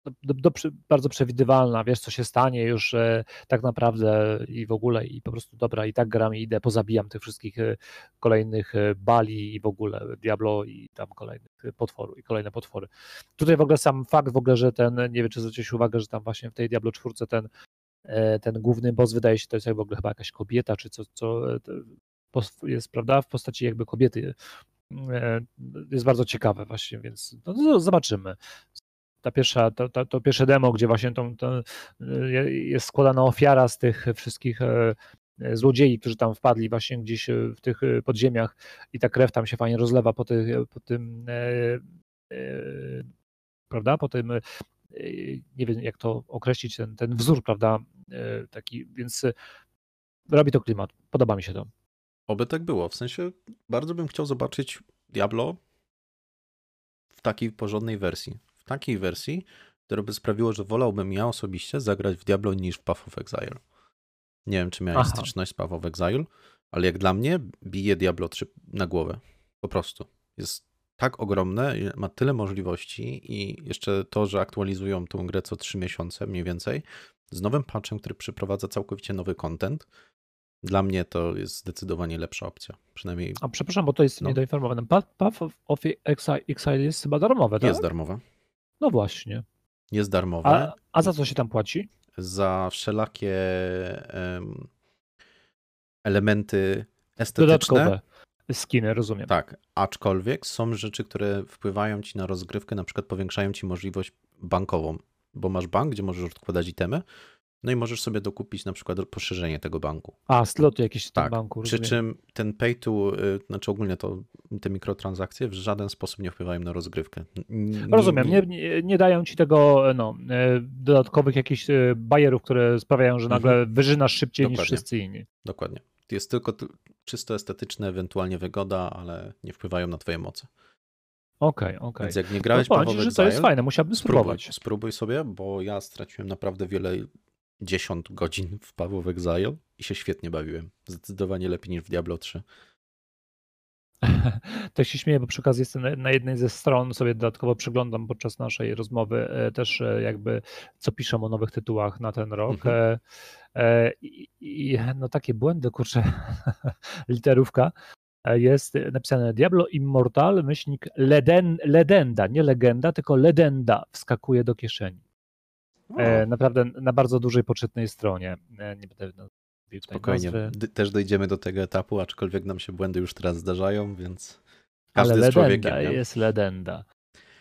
do, do, bardzo przewidywalna, wiesz co się stanie już e, tak naprawdę i w ogóle i po prostu dobra i tak gram i idę, pozabijam tych wszystkich e, kolejnych e, bali i w ogóle Diablo i tam kolejnych potworów i kolejne potwory. Tutaj w ogóle sam fakt w ogóle, że ten, nie wiem czy zwróciłeś uwagę, że tam właśnie w tej Diablo 4 ten ten główny boss wydaje się, to jest jak w ogóle chyba jakaś kobieta, czy co, co jest, prawda, w postaci jakby kobiety. Jest bardzo ciekawe właśnie, więc no, no, zobaczymy. Ta pierwsza, to, to, to pierwsze demo, gdzie właśnie tą, jest składana ofiara z tych wszystkich e, złodziei, którzy tam wpadli właśnie gdzieś e, w tych e, podziemiach i ta krew tam się fajnie rozlewa po, po tym e, e, prawda, po tym e, nie wiem jak to określić, ten, ten wzór, prawda, taki, więc robi to klimat, podoba mi się to. Oby tak było. W sensie bardzo bym chciał zobaczyć Diablo w takiej porządnej wersji. Takiej wersji, która by sprawiło, że wolałbym ja osobiście zagrać w Diablo niż w Path of Exile. Nie wiem, czy miałeś Aha. styczność z Path of Exile, ale jak dla mnie bije Diablo 3 na głowę. Po prostu. Jest tak ogromne, ma tyle możliwości i jeszcze to, że aktualizują tą grę co 3 miesiące mniej więcej, z nowym patchem, który przeprowadza całkowicie nowy content, dla mnie to jest zdecydowanie lepsza opcja. Przynajmniej. A przepraszam, bo to jest no. niedoinformowane. Path of Exile jest chyba darmowe, tak? Jest darmowe. No właśnie. Jest darmowe. A, a za co się tam płaci? Za wszelakie um, elementy estetyczne. Dodatkowe skiny, rozumiem. Tak, aczkolwiek są rzeczy, które wpływają ci na rozgrywkę, na przykład powiększają ci możliwość bankową, bo masz bank, gdzie możesz odkładać itemy, no i możesz sobie dokupić na przykład poszerzenie tego banku. A, sloty jakieś w tak. tym banku. Rozumiem. Przy czym ten pay to, y, znaczy ogólnie to te mikrotransakcje w żaden sposób nie wpływają na rozgrywkę. Rozumiem, nie, nie, nie, dają ci tego no, e, dodatkowych jakichś e, bajerów, które sprawiają, że nagle mhm. wyżynasz szybciej Dokładnie. niż wszyscy inni. Dokładnie. Jest tylko czysto estetyczne, ewentualnie wygoda, ale nie wpływają na twoje moce. Okej, okay, okej. Okay. Więc jak nie grałeś no, Paweł że to jest fajne, musiałbym spróbować. Spróbuj, spróbuj sobie, bo ja straciłem naprawdę wiele 10 godzin w Paweł of Exile i się świetnie bawiłem. Zdecydowanie lepiej niż w Diablo 3. To się śmieję, bo przy okazji jestem na jednej ze stron, sobie dodatkowo przeglądam podczas naszej rozmowy e, też e, jakby co piszą o nowych tytułach na ten rok. Mhm. E, I, I, no takie błędy, kurczę, literówka jest napisane Diablo Immortal, myślnik Leden, Ledenda, nie legenda, tylko Ledenda wskakuje do kieszeni. E, naprawdę na bardzo dużej poczytnej stronie. E, nie będę Spokojnie, też dojdziemy do tego etapu, aczkolwiek nam się błędy już teraz zdarzają, więc każdy Ale jest człowiekiem. Nie? jest legenda.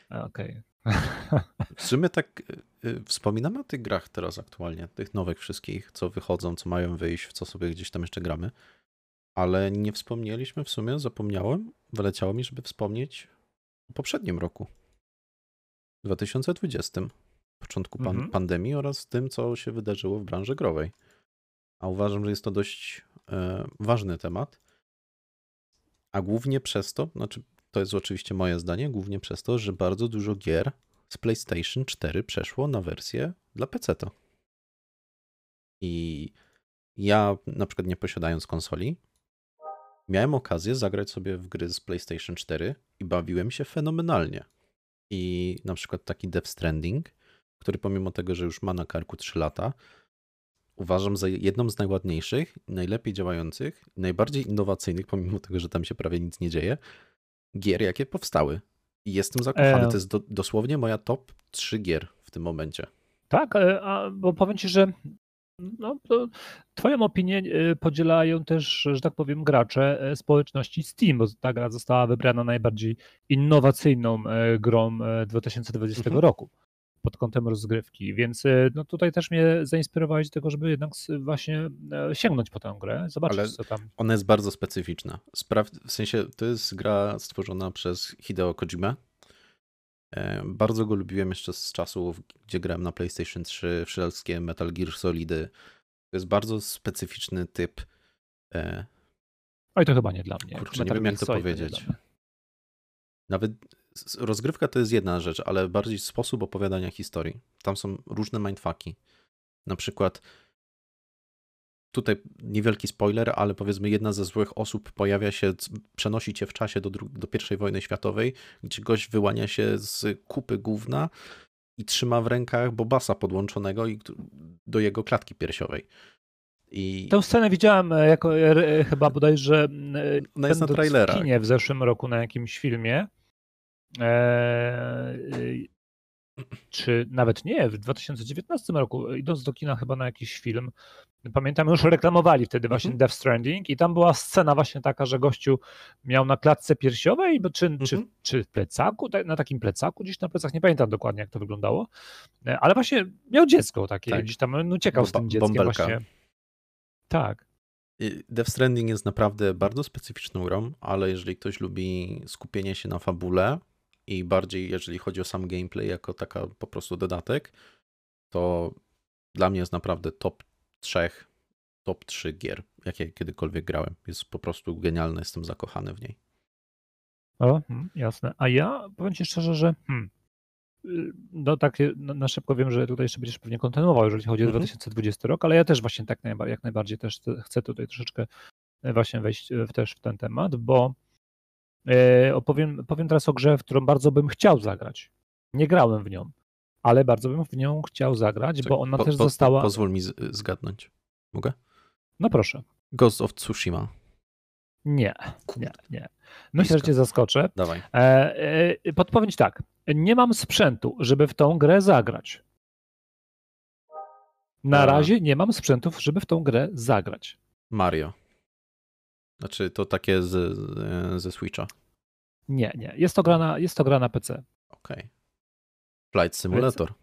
Okej. Okay. W sumie tak y, wspominamy o tych grach teraz aktualnie, tych nowych wszystkich, co wychodzą, co mają wyjść, w co sobie gdzieś tam jeszcze gramy, ale nie wspomnieliśmy w sumie, zapomniałem, wyleciało mi, żeby wspomnieć o poprzednim roku, 2020 początku pan mhm. pandemii oraz tym, co się wydarzyło w branży growej. A uważam, że jest to dość e, ważny temat. A głównie przez to, znaczy to jest oczywiście moje zdanie, głównie przez to, że bardzo dużo gier z PlayStation 4 przeszło na wersję dla PC. I ja, na przykład nie posiadając konsoli, miałem okazję zagrać sobie w gry z PlayStation 4 i bawiłem się fenomenalnie. I na przykład taki Death Stranding który pomimo tego, że już ma na karku 3 lata, uważam za jedną z najładniejszych, najlepiej działających, najbardziej innowacyjnych, pomimo tego, że tam się prawie nic nie dzieje, gier, jakie powstały. I jestem zakochany. E... To jest do, dosłownie moja top 3 gier w tym momencie. Tak, e, a, bo powiem ci, że no, twoją opinię e, podzielają też, że tak powiem, gracze społeczności Steam, bo ta gra została wybrana najbardziej innowacyjną grą 2020 mhm. roku pod kątem rozgrywki, więc e, no tutaj też mnie zainspirowałeś do tego, żeby jednak właśnie e, sięgnąć po tę grę, zobaczyć Ale co tam. Ona jest bardzo specyficzna. Spraw... W sensie to jest gra stworzona przez Hideo Kojima. E, bardzo go lubiłem jeszcze z czasów, gdzie grałem na PlayStation 3, wszystkie Metal Gear Solidy. To jest bardzo specyficzny typ. Oj, to chyba nie dla mnie. Kurczę, nie wiem jak to powiedzieć. Nawet rozgrywka to jest jedna rzecz, ale bardziej sposób opowiadania historii. Tam są różne mindfucki. Na przykład tutaj niewielki spoiler, ale powiedzmy jedna ze złych osób pojawia się, przenosi cię w czasie do, do I wojny światowej, gdzie gość wyłania się z kupy gówna i trzyma w rękach Bobasa podłączonego i, do jego klatki piersiowej. I... Tę scenę widziałem e, jako e, chyba bodajże Ona jest na trailerach. w zeszłym roku na jakimś filmie. Eee, czy nawet nie, w 2019 roku, idąc do kina chyba na jakiś film, pamiętam, już reklamowali wtedy właśnie mm -hmm. Death Stranding i tam była scena właśnie taka, że gościu miał na klatce piersiowej, czy, mm -hmm. czy, mhm. czy w plecaku, na takim plecaku, gdzieś na plecach, nie pamiętam dokładnie jak to wyglądało, e, ale właśnie miał dziecko takie, tak. gdzieś tam no, uciekał z tym dzieckiem bąbelka. właśnie. Tak. Death Stranding jest naprawdę bardzo specyficzną grą, ale jeżeli ktoś lubi skupienie się na fabule, i bardziej jeżeli chodzi o sam gameplay jako taka po prostu dodatek, to dla mnie jest naprawdę top 3, top 3 gier, jakie kiedykolwiek grałem. Jest po prostu genialna, jestem zakochany w niej. O, hmm, jasne. A ja powiem Ci szczerze, że hmm, y, no tak no, na szybko wiem, że tutaj jeszcze będziesz pewnie kontynuował, jeżeli chodzi o 2020 mhm. rok, ale ja też właśnie tak najbardziej, jak najbardziej też chcę tutaj troszeczkę e, właśnie wejść w, też w ten temat, bo opowiem, powiem teraz o grze, w którą bardzo bym chciał zagrać. Nie grałem w nią, ale bardzo bym w nią chciał zagrać, tak, bo ona po, też po, została... Pozwól mi zgadnąć. Mogę? No proszę. Ghost of Tsushima. Nie, nie, nie. Myślę, że cię zaskoczę. Dawaj. E, e, podpowiedź tak. Nie mam sprzętu, żeby w tą grę zagrać. Na razie nie mam sprzętów, żeby w tą grę zagrać. Mario. Znaczy to takie z, ze Switcha. Nie, nie. Jest to gra na, jest to gra na PC. Okej. Okay. Flight Simulator.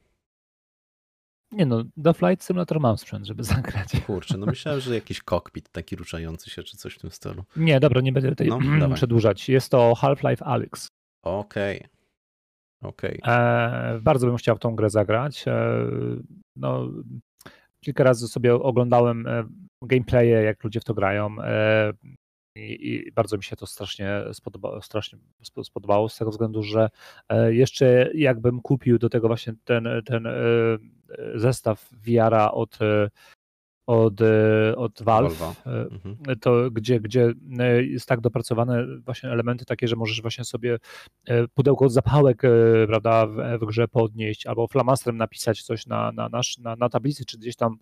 Nie no, do Flight Simulator mam sprzęt, żeby zagrać. Kurczę, no myślałem, że jakiś kokpit taki ruszający się, czy coś w tym stylu. Nie, dobra, nie będę tutaj no, przedłużać. Jest to Half-Life Alyx. Okej. Okay. Okej. Okay. E, bardzo bym chciał w tą grę zagrać. E, no, kilka razy sobie oglądałem e, gameplaye, jak ludzie w to grają. E, i, bardzo mi się to strasznie spodobało, strasznie spodobało z tego względu, że e, jeszcze jakbym kupił do tego właśnie ten, ten e, zestaw VR-a od, od, od Valve, mhm. to gdzie, gdzie jest tak dopracowane właśnie elementy takie, że możesz właśnie sobie pudełko od zapałek prawda, w, w grze podnieść albo flamastrem napisać coś na, na, nasz, na, na tablicy, czy gdzieś tam,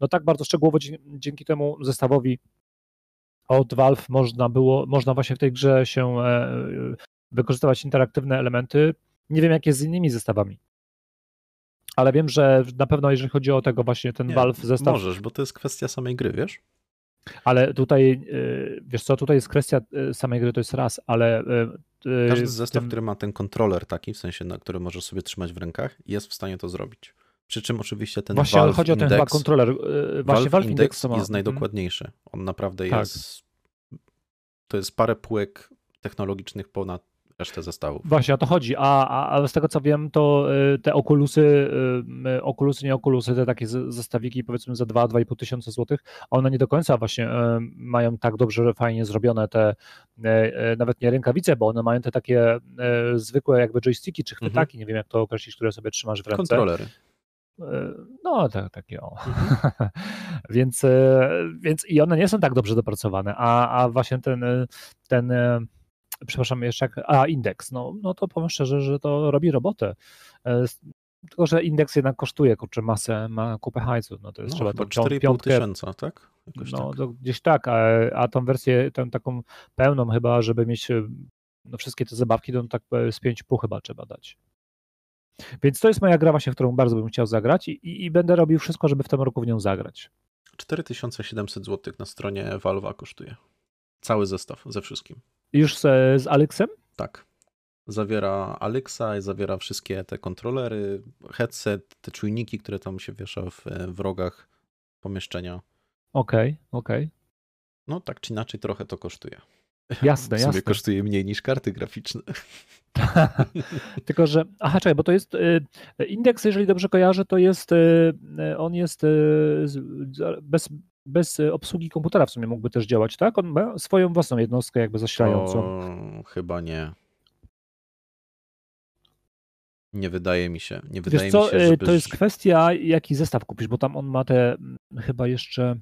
no tak bardzo szczegółowo dzięki temu zestawowi od Valve można było, można właśnie w tej grze się e, wykorzystywać interaktywne elementy. Nie wiem, jak jest z innymi zestawami. Ale wiem, że na pewno jeżeli chodzi o tego właśnie ten Nie, Valve zestaw. Możesz, bo to jest kwestia samej gry, wiesz? Ale tutaj, e, wiesz co, tutaj jest kwestia e, samej gry, to jest raz, ale. Każdy zestaw, tym... który ma ten kontroler taki, w sensie, na który możesz sobie trzymać w rękach, jest w stanie to zrobić. Przy czym oczywiście ten Właśnie Valve chodzi o ten Index, chyba kontroler. Właśnie Valve, Valve Index, Index jest najdokładniejszy. On naprawdę tak. jest to jest parę półek technologicznych ponad resztę zestawów. Właśnie o to chodzi, a, a, a z tego co wiem, to y, te okulusy, y, okulusy, nie okulusy, te takie zestawiki powiedzmy za 2-2,5 tysiąca złotych, one nie do końca właśnie y, mają tak dobrze, fajnie zrobione te, nawet nie rękawice, bo one mają te takie zwykłe jakby joysticki czy chwytaki, mhm. nie wiem jak to określić, które sobie trzymasz w ręce. Kontrolery. No, tak, takie o. Mhm. więc, e, więc i one nie są tak dobrze dopracowane, a, a właśnie ten, e, ten e, przepraszam, jeszcze jak, a indeks, no, no to powiem szczerze, że to robi robotę. Tylko, że indeks jednak kosztuje, kurczę, masę, ma kupę hajsu, no to jest no, trzeba 4,5 tysiąca, tak? Jakoś no, tak. gdzieś tak, a, a tą wersję, tę taką pełną chyba, żeby mieć no, wszystkie te zabawki, to tak z 5,5 chyba trzeba dać. Więc to jest moja gra właśnie, w którą bardzo bym chciał zagrać i, i będę robił wszystko, żeby w tym roku w nią zagrać. 4700 zł na stronie Valve'a kosztuje. Cały zestaw ze wszystkim. Już z, z Alexem? Tak. Zawiera Alexa, zawiera wszystkie te kontrolery, headset, te czujniki, które tam się wiesza w, w rogach pomieszczenia. Okej, okay, okej. Okay. No tak czy inaczej trochę to kosztuje. Jasne, w sumie jasne. kosztuje mniej niż karty graficzne. Tylko, że, aha, czekaj, bo to jest y, indeks, jeżeli dobrze kojarzę, to jest, y, on jest y, bez, bez obsługi komputera w sumie mógłby też działać, tak? On ma swoją własną jednostkę jakby zasilającą. O, chyba nie. Nie wydaje mi się. Nie wydaje Wiesz co, mi się, żeby... to jest kwestia, jaki zestaw kupisz, bo tam on ma te mm, chyba jeszcze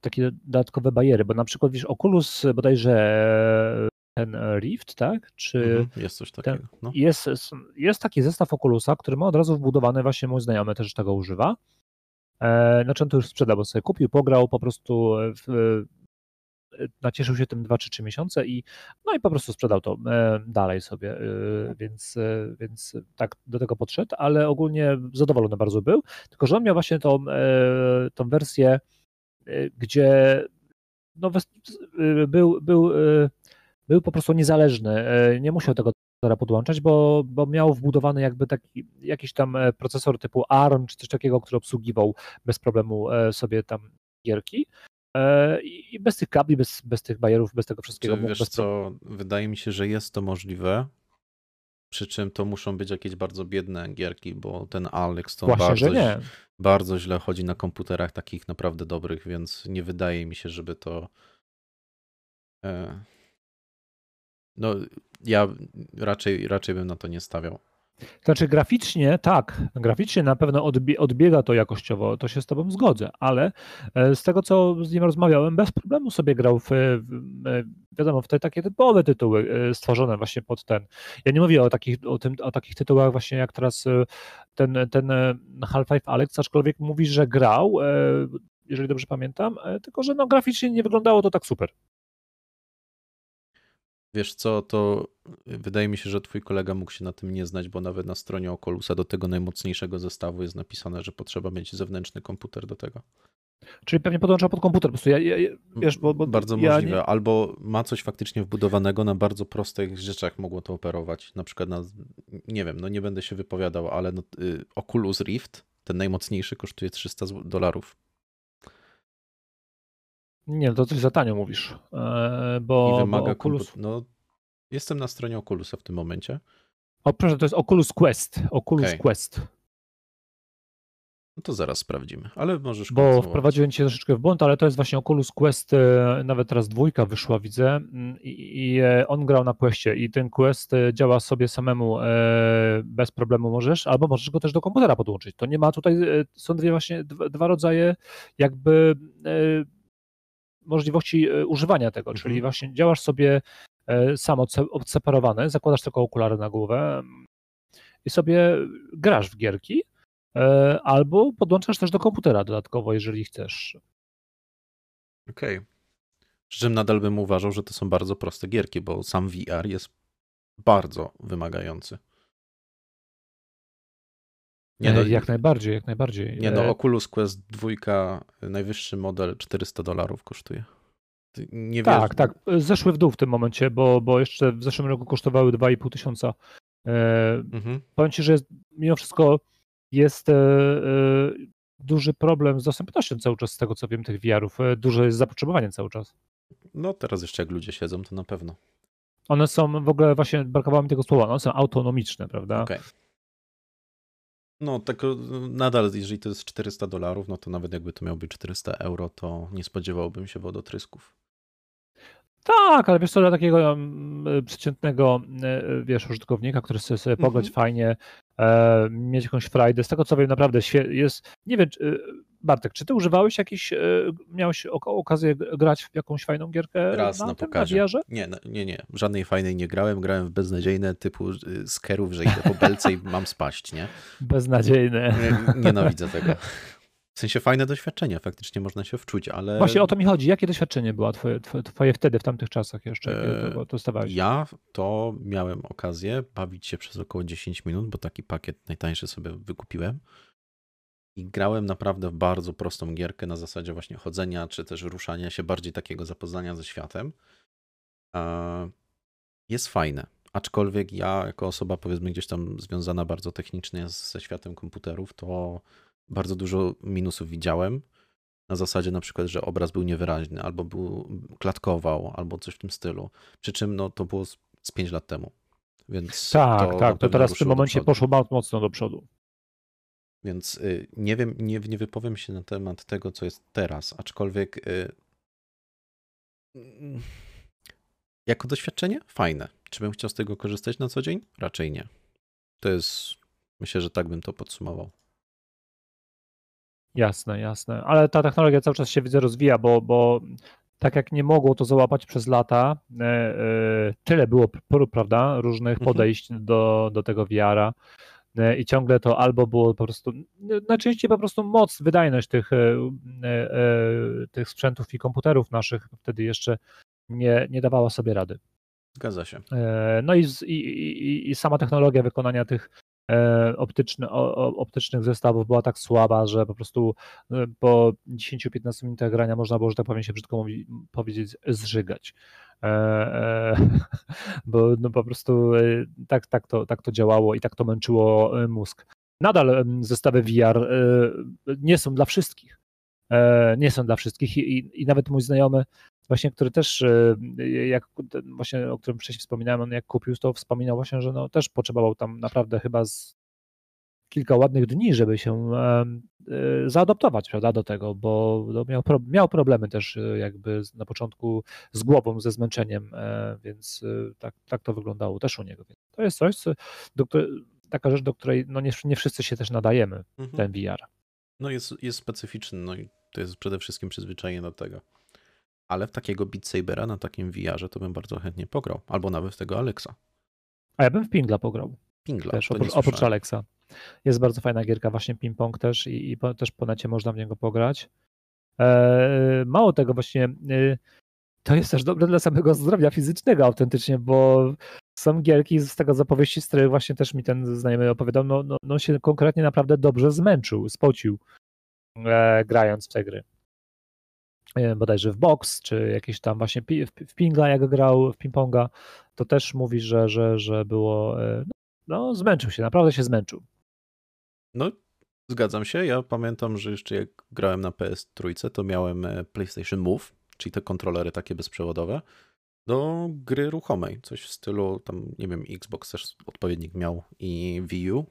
takie dodatkowe bariery, bo na przykład wiesz, Oculus bodajże ten Rift, tak? Czy mhm, jest coś takiego. Ten, no. jest, jest taki zestaw Oculusa, który ma od razu wbudowany, właśnie mój znajomy też tego używa. E, znaczy on to już sprzedał, bo sobie kupił, pograł po prostu w, nacieszył się tym 2 czy 3 miesiące i no i po prostu sprzedał to e, dalej sobie, e, więc, e, więc tak do tego podszedł, ale ogólnie zadowolony bardzo był, tylko że on miał właśnie tą, tą wersję gdzie no, był, był, y, był po prostu niezależny, nie musiał tego podłączać, bo, bo miał wbudowany jakby taki jakiś tam e, procesor typu ARM czy coś takiego, który obsługiwał bez problemu e, sobie tam gierki. E, I bez tych kabli, bez, bez tych bajerów, bez tego wszystkiego. Czy wiesz bez co, wydaje mi się, że jest to możliwe, Przy czym to muszą być jakieś bardzo biedne gierki, bo ten Alex to Właśnie, bardzo, nie. bardzo źle chodzi na komputerach takich naprawdę dobrych, więc nie wydaje mi się, żeby to. E, no, ja raczej, raczej bym na to nie stawiał. Znaczy graficznie, tak, graficznie na pewno odbie, odbiega to jakościowo, to się z tobą zgodzę, ale e, z tego, co z nim rozmawiałem, bez problemu sobie grał w, e, wiadomo, w te takie typowe tytuły e, stworzone właśnie pod ten. Ja nie mówię o takich, o tym, o takich tytułach właśnie jak teraz ten, ten Half-Life Alex, aczkolwiek mówi, że grał, jeżeli dobrze pamiętam, tylko że no graficznie nie wyglądało to tak super. Wiesz co, to wydaje mi się, że twój kolega mógł się na tym nie znać, bo nawet na stronie Oculusa do tego najmocniejszego zestawu jest napisane, że potrzeba mieć zewnętrzny komputer do tego. Czyli pewnie podłącza pod komputer, po prostu ja, ja wiesz, bo, bo Bardzo ja możliwe, nie... albo ma coś faktycznie wbudowanego, na bardzo prostych rzeczach mogło to operować, na przykład na, nie wiem, no nie będę się wypowiadał, ale no, y, Oculus Rift, ten najmocniejszy kosztuje 300 dolarów. Nie, no to coś za tanio mówisz. E, bo, I wymaga bo Oculus... No, jestem na stronie Oculusa w tym momencie. O proszę, to jest Oculus Quest. Oculus okay. Quest. No to zaraz sprawdzimy, ale możesz Bo wprowadziłem cię troszeczkę w błąd, ale to jest właśnie Oculus Quest, e, nawet teraz dwójka wyszła, widzę, mm, i, i e, on grał na Questie i ten Quest działa sobie samemu bez problemu możesz, albo możesz go też do komputera podłączyć. To nie ma tutaj, są dwie właśnie, dwa rodzaje jakby możliwości e, używania tego, mhm. czyli właśnie działasz sobie e, sam odseparowany, zakładasz tylko okulary na głowę mm, i sobie grasz w gierki, e, albo podłączasz też do komputera dodatkowo, jeżeli chcesz. Okej. Okay. Przy czym nadal bym uważał, że to są bardzo proste gierki, bo sam VR jest bardzo wymagający. Nie, no, jak najbardziej, jak najbardziej. Nie, no Oculus Quest 2, najwyższy model 400 dolarów kosztuje. Nie tak, tak. Zeszły w dół w tym momencie, bo, bo jeszcze w zeszłym roku kosztowały 2,5 tysiąca. E, mhm. Powiem Ci, że jest, mimo wszystko jest e, e, duży problem z dostępnością cały czas, z tego co wiem, tych VR-ów. E, duże jest zapotrzebowanie cały czas. No teraz jeszcze jak ludzie siedzą, to na pewno. One są w ogóle, właśnie brakowało mi tego słowa, one są autonomiczne, prawda? Okay. No, tak nadal, jeżeli to jest 400 dolarów, no to nawet jakby to miał być 400 euro, to nie spodziewałbym się wodotrysków. Tak, ale wiesz co, dla takiego um, przeciętnego, e, wiesz, użytkownika, który chce sobie pograć mm -hmm. fajnie, e, mieć jakąś frajdę, z tego co wiem, naprawdę jest, nie wiem, Bartek, czy ty używałeś jakiś, e, miałeś okazję grać w jakąś fajną gierkę Raz na, na pokazie. Na nie, nie, nie, żadnej fajnej nie grałem, grałem w beznadziejne typu skerów, że idę po belce i mam spaść, nie? Beznadziejne. Nienawidzę tego. W sensie fajne doświadczenie, faktycznie można się wczuć, ale... Właśnie o to mi chodzi. Jakie doświadczenie było twoje, twoje wtedy, w tamtych czasach jeszcze, kiedy to, dostawałeś? Ja to miałem okazję bawić się przez około 10 minut, bo taki pakiet najtańszy sobie wykupiłem. I grałem naprawdę w bardzo prostą gierkę na zasadzie właśnie chodzenia, czy też ruszania się, bardziej takiego zapoznania ze światem. Jest fajne. Aczkolwiek ja, jako osoba powiedzmy gdzieś tam związana bardzo technicznie ze światem komputerów, to bardzo dużo minusów widziałem. Na zasadzie na przykład, że obraz był niewyraźny, albo był klatkował, albo coś w tym stylu. Przy czym no, to było z, z 5 lat temu. Więc tak, to tak, to teraz w tym momencie poszło bardzo mocno do przodu. Więc y, nie wiem, nie, nie wypowiem się na temat tego, co jest teraz, aczkolwiek y, mm, jako doświadczenie fajne. Czy bym chciał z tego korzystać na co dzień? Raczej nie. To jest, myślę, że tak bym to podsumował. Jasne, jasne. Ale ta technologia cały czas się widzę rozwija, bo, bo tak jak nie mogło to załapać przez lata, e, e, tyle było, prawda, różnych mhm. podejść do, do tego VR-a e, i ciągle to albo było po prostu, najczęściej po prostu moc, wydajność tych, tych sprzętów i komputerów naszych wtedy jeszcze nie, nie dawała sobie rady. Zgadza się. No i, i, i, sama technologia wykonania tych optyczny, optycznych zestawów była tak słaba, że po prostu e, po 10-15 minutach grania można było, że tak powiem się brzydko mówi, powiedzieć, zżygać. E, bo no po prostu tak, tak, to, tak to działało i tak to męczyło mózg. Nadal zestawy VR nie są dla wszystkich. Nie są dla wszystkich i, i nawet mój znajomy właśnie, który też, jak właśnie o którym wcześniej wspominałem, on jak kupił, to wspominał właśnie, że no też potrzebował tam naprawdę chyba z kilka ładnych dni, żeby się e, zaadoptować prawda, do tego, bo no, miał, miał problemy też e, jakby na początku z głową, ze zmęczeniem, e, więc tak, tak to wyglądało też u niego. To jest coś, co, do, taka rzecz, do której no nie, nie wszyscy się też nadajemy, mhm. ten VR. No jest, jest specyficzny, no i to jest przede wszystkim przyzwyczajenie do tego. Ale w takiego Beat Sabera na takim VR-ze to bym bardzo chętnie pograł, albo nawet w tego Alexa. A ja bym w Pingla pograł. Pingla, też, oprócz, oprócz Alexa. Jest bardzo fajna gierka, właśnie ping-pong też i, i po, też po necie można w niego pograć. E, mało tego właśnie, e, to jest też dobre dla samego zdrowia fizycznego autentycznie, bo są gierki z tego zapowieści, z których właśnie też mi ten znajomy opowiadał, no, no, no się konkretnie naprawdę dobrze zmęczył, spocił e, grając w te gry. E, bodajże w box, czy jakieś tam właśnie w, pingla jak grał, w ping-ponga, to też mówi, że, że, że było, e, no zmęczył się, naprawdę się zmęczył. No, zgadzam się. Ja pamiętam, że jeszcze jak grałem na PS3, to miałem e, PlayStation Move, czyli te kontrolery takie bezprzewodowe, do gry ruchomej. Coś w stylu, tam nie wiem, Xbox też odpowiednik miał i Wii U,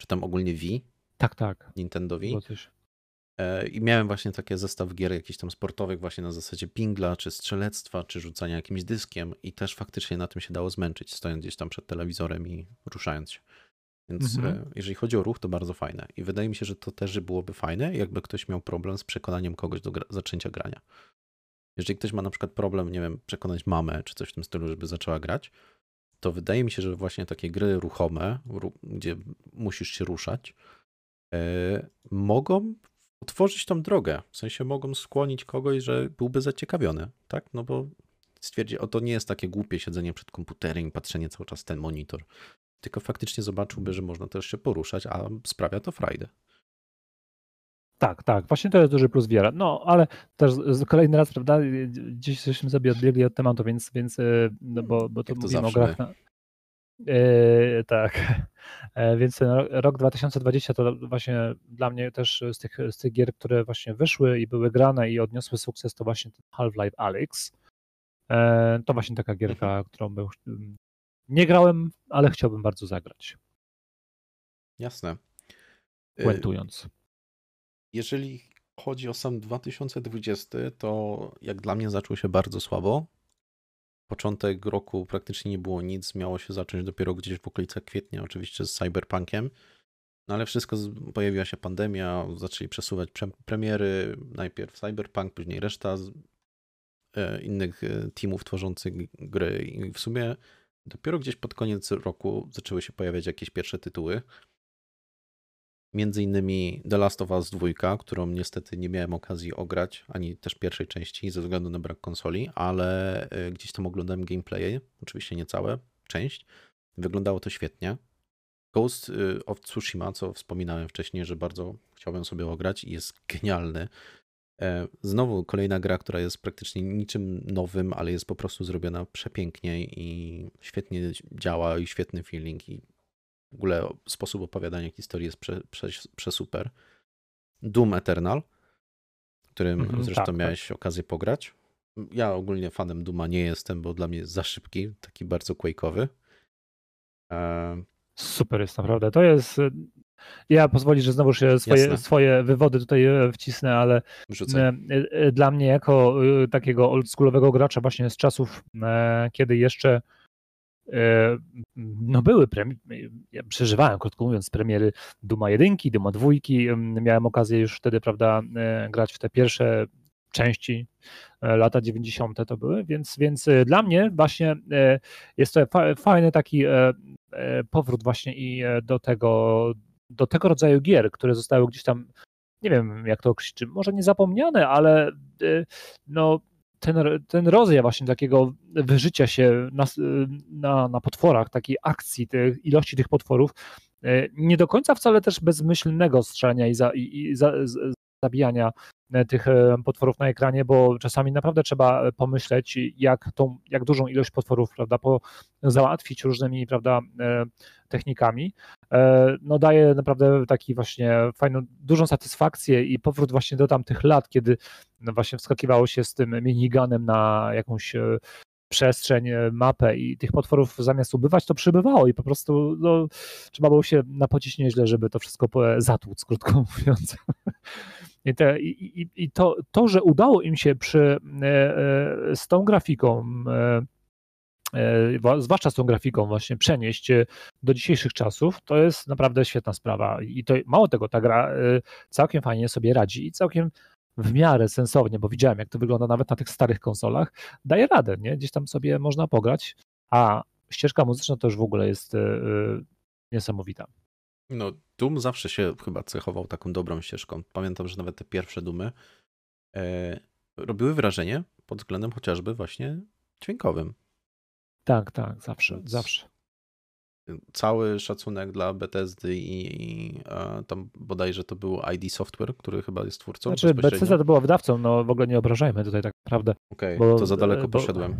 czy tam ogólnie Wii. Tak, tak. Nintendo Wii. E, I miałem właśnie takie zestaw gier jakichś tam sportowych właśnie na zasadzie pingla, czy strzelectwa, czy rzucania jakimś dyskiem i też faktycznie na tym się dało zmęczyć, stojąc gdzieś tam przed telewizorem i ruszając się. Więc mhm. E, jeżeli chodzi o ruch, to bardzo fajne. I wydaje mi się, że to też byłoby fajne, jakby ktoś miał problem z przekonaniem kogoś do gra zaczęcia grania. Jeżeli ktoś ma na przykład problem, nie wiem, przekonać mamę czy coś w tym stylu, żeby zaczęła grać, to wydaje mi się, że właśnie takie gry ruchome, gdzie musisz się ruszać, yy, mogą utworzyć tą drogę. W sensie mogą skłonić kogoś, że byłby zaciekawiony, tak? No bo stwierdzi, o to nie jest takie głupie siedzenie przed komputerem i patrzenie cały czas ten monitor tylko faktycznie zobaczyłby, że można też się poruszać, a sprawia to frajdę. Tak, tak, właśnie to jest duży plus wiara. No, ale też kolejny raz, prawda, gdzieś żeśmy sobie odbiegli od tematu, więc, więc e, no bo, bo to, to mówimy o grach na... Yy, tak, e, więc rok 2020 to właśnie dla mnie też z tych, z tych gier, które właśnie wyszły i były grane i odniosły sukces, to właśnie Half-Life Alyx. E, to właśnie taka gierka, mhm. którą był, nie grałem, ale chciałbym bardzo zagrać. Jasne. Puentując. Jeżeli chodzi o sam 2020, to jak dla mnie zaczął się bardzo słabo. Początek roku praktycznie nie było nic, miało się zacząć dopiero gdzieś w okolicach kwietnia, oczywiście z Cyberpunkiem. No ale wszystko, pojawiła się pandemia, zaczęli przesuwać pre premiery, najpierw Cyberpunk, później reszta e, innych e, teamów tworzących gry i w sumie Dopiero gdzieś pod koniec roku zaczęły się pojawiać jakieś pierwsze tytuły. Między innymi The Last of Us 2, którą niestety nie miałem okazji ograć, ani też pierwszej części ze względu na brak konsoli, ale e, gdzieś tam oglądałem gameplaye, oczywiście nie całe, część. Wyglądało to świetnie. Ghost e, of Tsushima, co wspominałem wcześniej, że bardzo chciałbym sobie ograć i jest genialny. E, znowu kolejna gra, która jest praktycznie niczym nowym, ale jest po prostu zrobiona przepięknie i świetnie działa i świetny feeling i w ogóle sposób opowiadania historii jest prze, prze, przesuper. Doom Eternal, którym -hmm, zresztą tak, miałeś tak. okazję pograć. Ja ogólnie fanem Duma nie jestem, bo dla mnie jest za szybki, taki bardzo quake'owy. E... Super jest naprawdę. To jest ja pozwolisz, że znowu się swoje, swoje wywody tutaj e, wcisnę, ale e, e, dla mnie jako takiego oldschoolowego gracza właśnie z czasów, kiedy jeszcze no były premiery, ja przeżywałem, krótko mówiąc, premiery Duma 1, Duma 2, miałem okazję już wtedy, prawda, grać w te pierwsze części, lata 90. to były, więc, więc dla mnie właśnie jest to fajny taki powrót właśnie i do tego, do tego rodzaju gier, które zostały gdzieś tam, nie wiem jak to określić, może nie zapomniane, ale no, ten, ten właśnie takiego wyżycia się na, na, na potworach, takiej akcji, ilości tych potworów, y, nie do końca wcale też bezmyślnego strzelania i, za, i, i za, zabijania e, tych e, potworów na ekranie, bo czasami naprawdę trzeba pomyśleć, jak, tą, jak dużą ilość potworów prawda, po, załatwić różnymi prawda, technikami. No daje naprawdę taki właśnie fajną, dużą satysfakcję i powrót właśnie do tamtych lat, kiedy no właśnie wskakiwało się z tym miniganem na jakąś przestrzeń, e, mapę i tych potworów zamiast ubywać, to przybywało i po prostu no, trzeba było się napocić nieźle, żeby to wszystko zatłuc, krótko mówiąc. I, te, i, i, to, to, że udało im się przy, e, e, z tą grafiką, zwłaszcza z tą grafiką właśnie przenieść do dzisiejszych czasów, to jest naprawdę świetna sprawa. I to mało tego, ta gra całkiem fajnie sobie radzi i całkiem w miarę sensownie, bo widziałem, jak to wygląda nawet na tych starych konsolach, daje radę, nie? Gdzieś tam sobie można pograć, a ścieżka muzyczna to już w ogóle jest niesamowita. No, Doom zawsze się chyba cechował taką dobrą ścieżką. Pamiętam, że nawet te pierwsze Dumy e, robiły wrażenie pod względem chociażby właśnie dźwiękowym. Tak, tak, zawsze, Więc... zawsze cały szacunek dla Bethesdy i, i e, tam bodajże to był ID Software, który chyba jest twórcą. Znaczy Bethesda to była wydawcą, no w ogóle nie obrażajmy tutaj tak naprawdę. Okej, okay, to za daleko bo, poszedłem.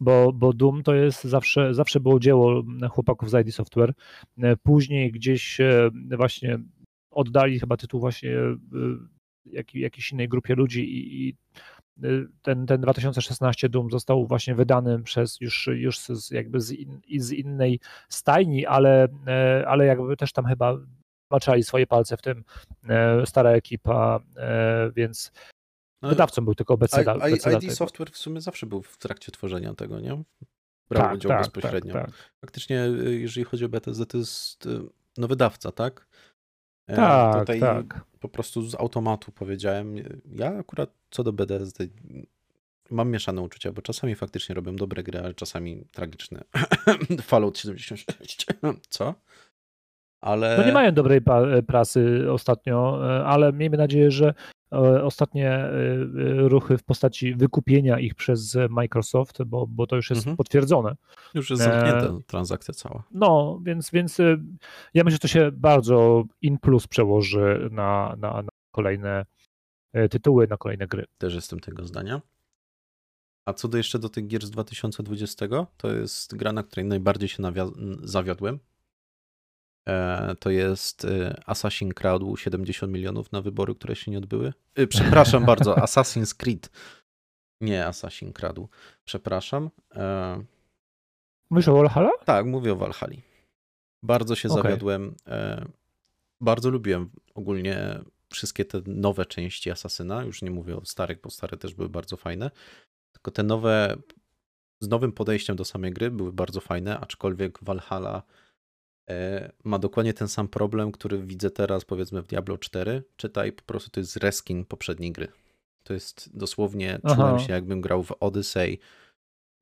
Bo, bo Doom to jest zawsze, zawsze było dzieło chłopaków z ID Software. E, później gdzieś e, właśnie oddali chyba tytuł właśnie jak, jakiejś innej grupie ludzi i, i Y, ten, ten 2016 Doom został właśnie wydany przez już, już z, jakby z, in, z innej stajni, ale, e, ale jakby też tam chyba maczali swoje palce w tym e, stara ekipa, e, więc wydawcą był tylko Bethesda. I, ID Software w sumie zawsze był w trakcie tworzenia tego, nie? Brał tak, udział tak, bezpośrednio. Tak, tak. Faktycznie, jeżeli chodzi o Bethesda, to jest no wydawca, tak? Tak, Tutaj tak. po prostu z automatu powiedziałem. Ja akurat co do BDSD mam mieszane uczucia, bo czasami faktycznie robią dobre gry, ale czasami tragiczne. Fallout 76. Co? Ale... No nie mają dobrej prasy ostatnio, ale miejmy nadzieję, że E, ostatnie e, e, ruchy w postaci wykupienia ich przez Microsoft, bo, bo to już jest mhm. potwierdzone. Już jest zamknięta transakcja cała. No, więc, więc ja myślę, że to się bardzo in plus przełoży na, na, na kolejne tytuły, na kolejne gry. Też jestem tego zdania. A co do jeszcze do tych gier z 2020, to jest gra, na której najbardziej się zawiodłem, E, to jest e, Assassin Crowd 70 milionów na wybory, które się nie odbyły. E, przepraszam bardzo, Assassin's Creed. Nie Assassin Kradł. Przepraszam. Mówisz o Valhalla? Tak, mówię o Valhalla. Bardzo się okay. zawiodłem. Bardzo lubiłem ogólnie wszystkie te nowe części Asasyna. Już nie mówię o starych, bo stare też były bardzo fajne. Tylko te nowe, z nowym podejściem do samej gry były bardzo fajne, aczkolwiek Valhalla E, ma dokładnie ten sam problem, który widzę teraz powiedzmy w Diablo 4. Czytaj, po prostu to jest reskin poprzedniej gry. To jest dosłownie, Aha. czułem się jakbym grał w Odyssey.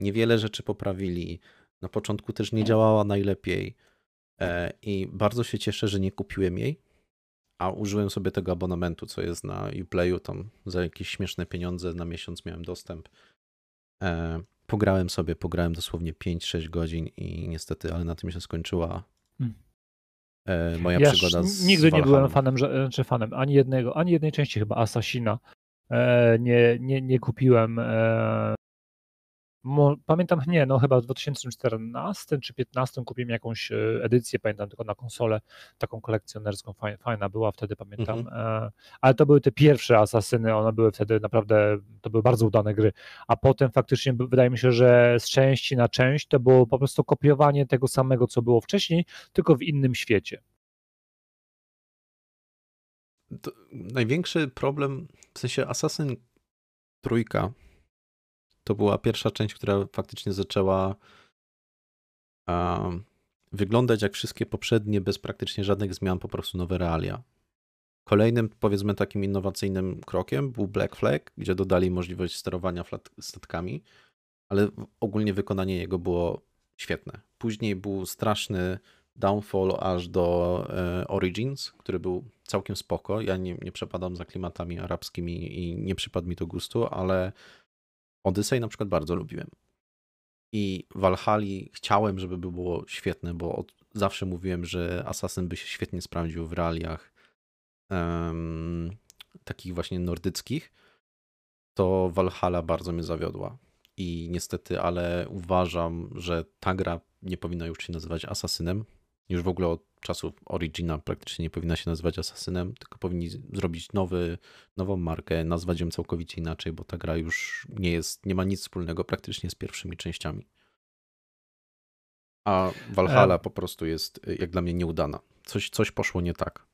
Niewiele rzeczy poprawili. Na początku też nie działała najlepiej. E, I bardzo się cieszę, że nie kupiłem jej, a użyłem sobie tego abonamentu, co jest na Uplayu, tam za jakieś śmieszne pieniądze na miesiąc miałem dostęp. E, pograłem sobie, pograłem dosłownie 5-6 godzin i niestety, ale na tym się skończyła. E, moja ja przygoda z Nigdy nie byłem fanem, czy znaczy fanem ani jednego, ani jednej części chyba Assassina. E, nie, nie, nie kupiłem. Pamiętam, nie, no chyba w 2014 czy 2015 kupiłem jakąś e, edycję, pamiętam tylko na konsolę, taką kolekcjonerską, fajna, fajna była wtedy, pamiętam, mhm. E, ale to były te pierwsze Asasyny, one były wtedy naprawdę, to były bardzo udane gry, a potem faktycznie wydaje mi się, że z części na część to było po prostu kopiowanie tego samego, co było wcześniej, tylko w innym świecie. To największy problem, w sensie Assassin trójka to była pierwsza część, która faktycznie zaczęła um, wyglądać jak wszystkie poprzednie, bez praktycznie żadnych zmian, po prostu nowe realia. Kolejnym, powiedzmy, takim innowacyjnym krokiem był Black Flag, gdzie dodali możliwość sterowania statkami, ale ogólnie wykonanie jego było świetne. Później był straszny downfall aż do e, Origins, który był całkiem spoko. Ja nie, nie przepadam za klimatami arabskimi i nie przypadł mi to gustu, ale Odyssey na przykład bardzo lubiłem. I Valhalla chciałem, żeby było świetne, bo od, zawsze mówiłem, że Assassin by się świetnie sprawdził w realiach um, takich właśnie nordyckich, to Valhalla bardzo mnie zawiodła. I niestety, ale uważam, że ta gra nie powinna już się nazywać Asasynem. Już w ogóle od czasów Origina praktycznie nie powinna się nazywać Asasynem, tylko powinni zrobić nowy, nową markę, nazwać ją całkowicie inaczej, bo ta gra już nie jest, nie ma nic wspólnego praktycznie z pierwszymi częściami. A Valhalla e... po prostu jest jak dla mnie nieudana. Coś, coś poszło nie tak.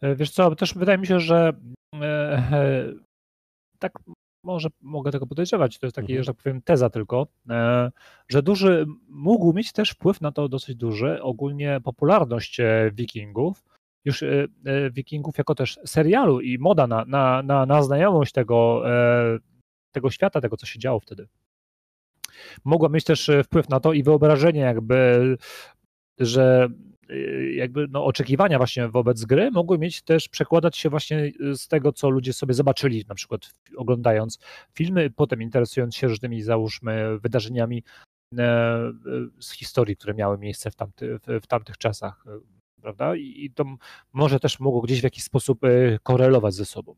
E, wiesz co, też wydaje mi się, że e, e, tak może mogę tego podejrzewać, to jest taki, mhm. że tak powiem, teza tylko, że duży mógł mieć też wpływ na to dosyć duży, ogólnie popularność wikingów, już wikingów jako też serialu i moda na, na, na, na znajomość tego, tego świata, tego, co się działo wtedy. Mogła mieć też wpływ na to i wyobrażenie jakby, że jakby no, oczekiwania właśnie wobec gry mogły mieć też przekładać się właśnie z tego, co ludzie sobie zobaczyli, na przykład oglądając filmy, potem interesując się różnymi, załóżmy, wydarzeniami e, e, z historii, które miały miejsce w, tamty, w tamtych czasach, e, prawda? I to może też mogło gdzieś w jakiś sposób korelować ze sobą.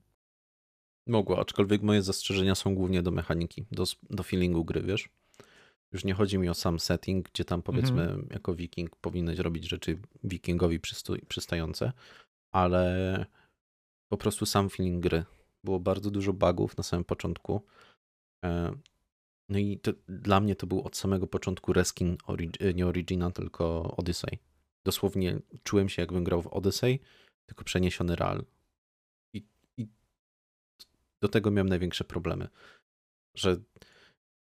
Mogło, aczkolwiek moje zastrzeżenia są głównie do mechaniki, do, do feelingu gry, wiesz? Już nie chodzi mi o sam setting, gdzie tam powiedzmy mhm. jako wiking powinieneś robić rzeczy wikingowi przystające, ale po prostu sam feeling gry. Było bardzo dużo bugów na samym początku. E, no i to, dla mnie to był od samego początku reskin, e, nie Origina, tylko Odyssey. Dosłownie czułem się jakbym grał w Odyssey, tylko przeniesiony real. I, i do tego miałem największe problemy. Że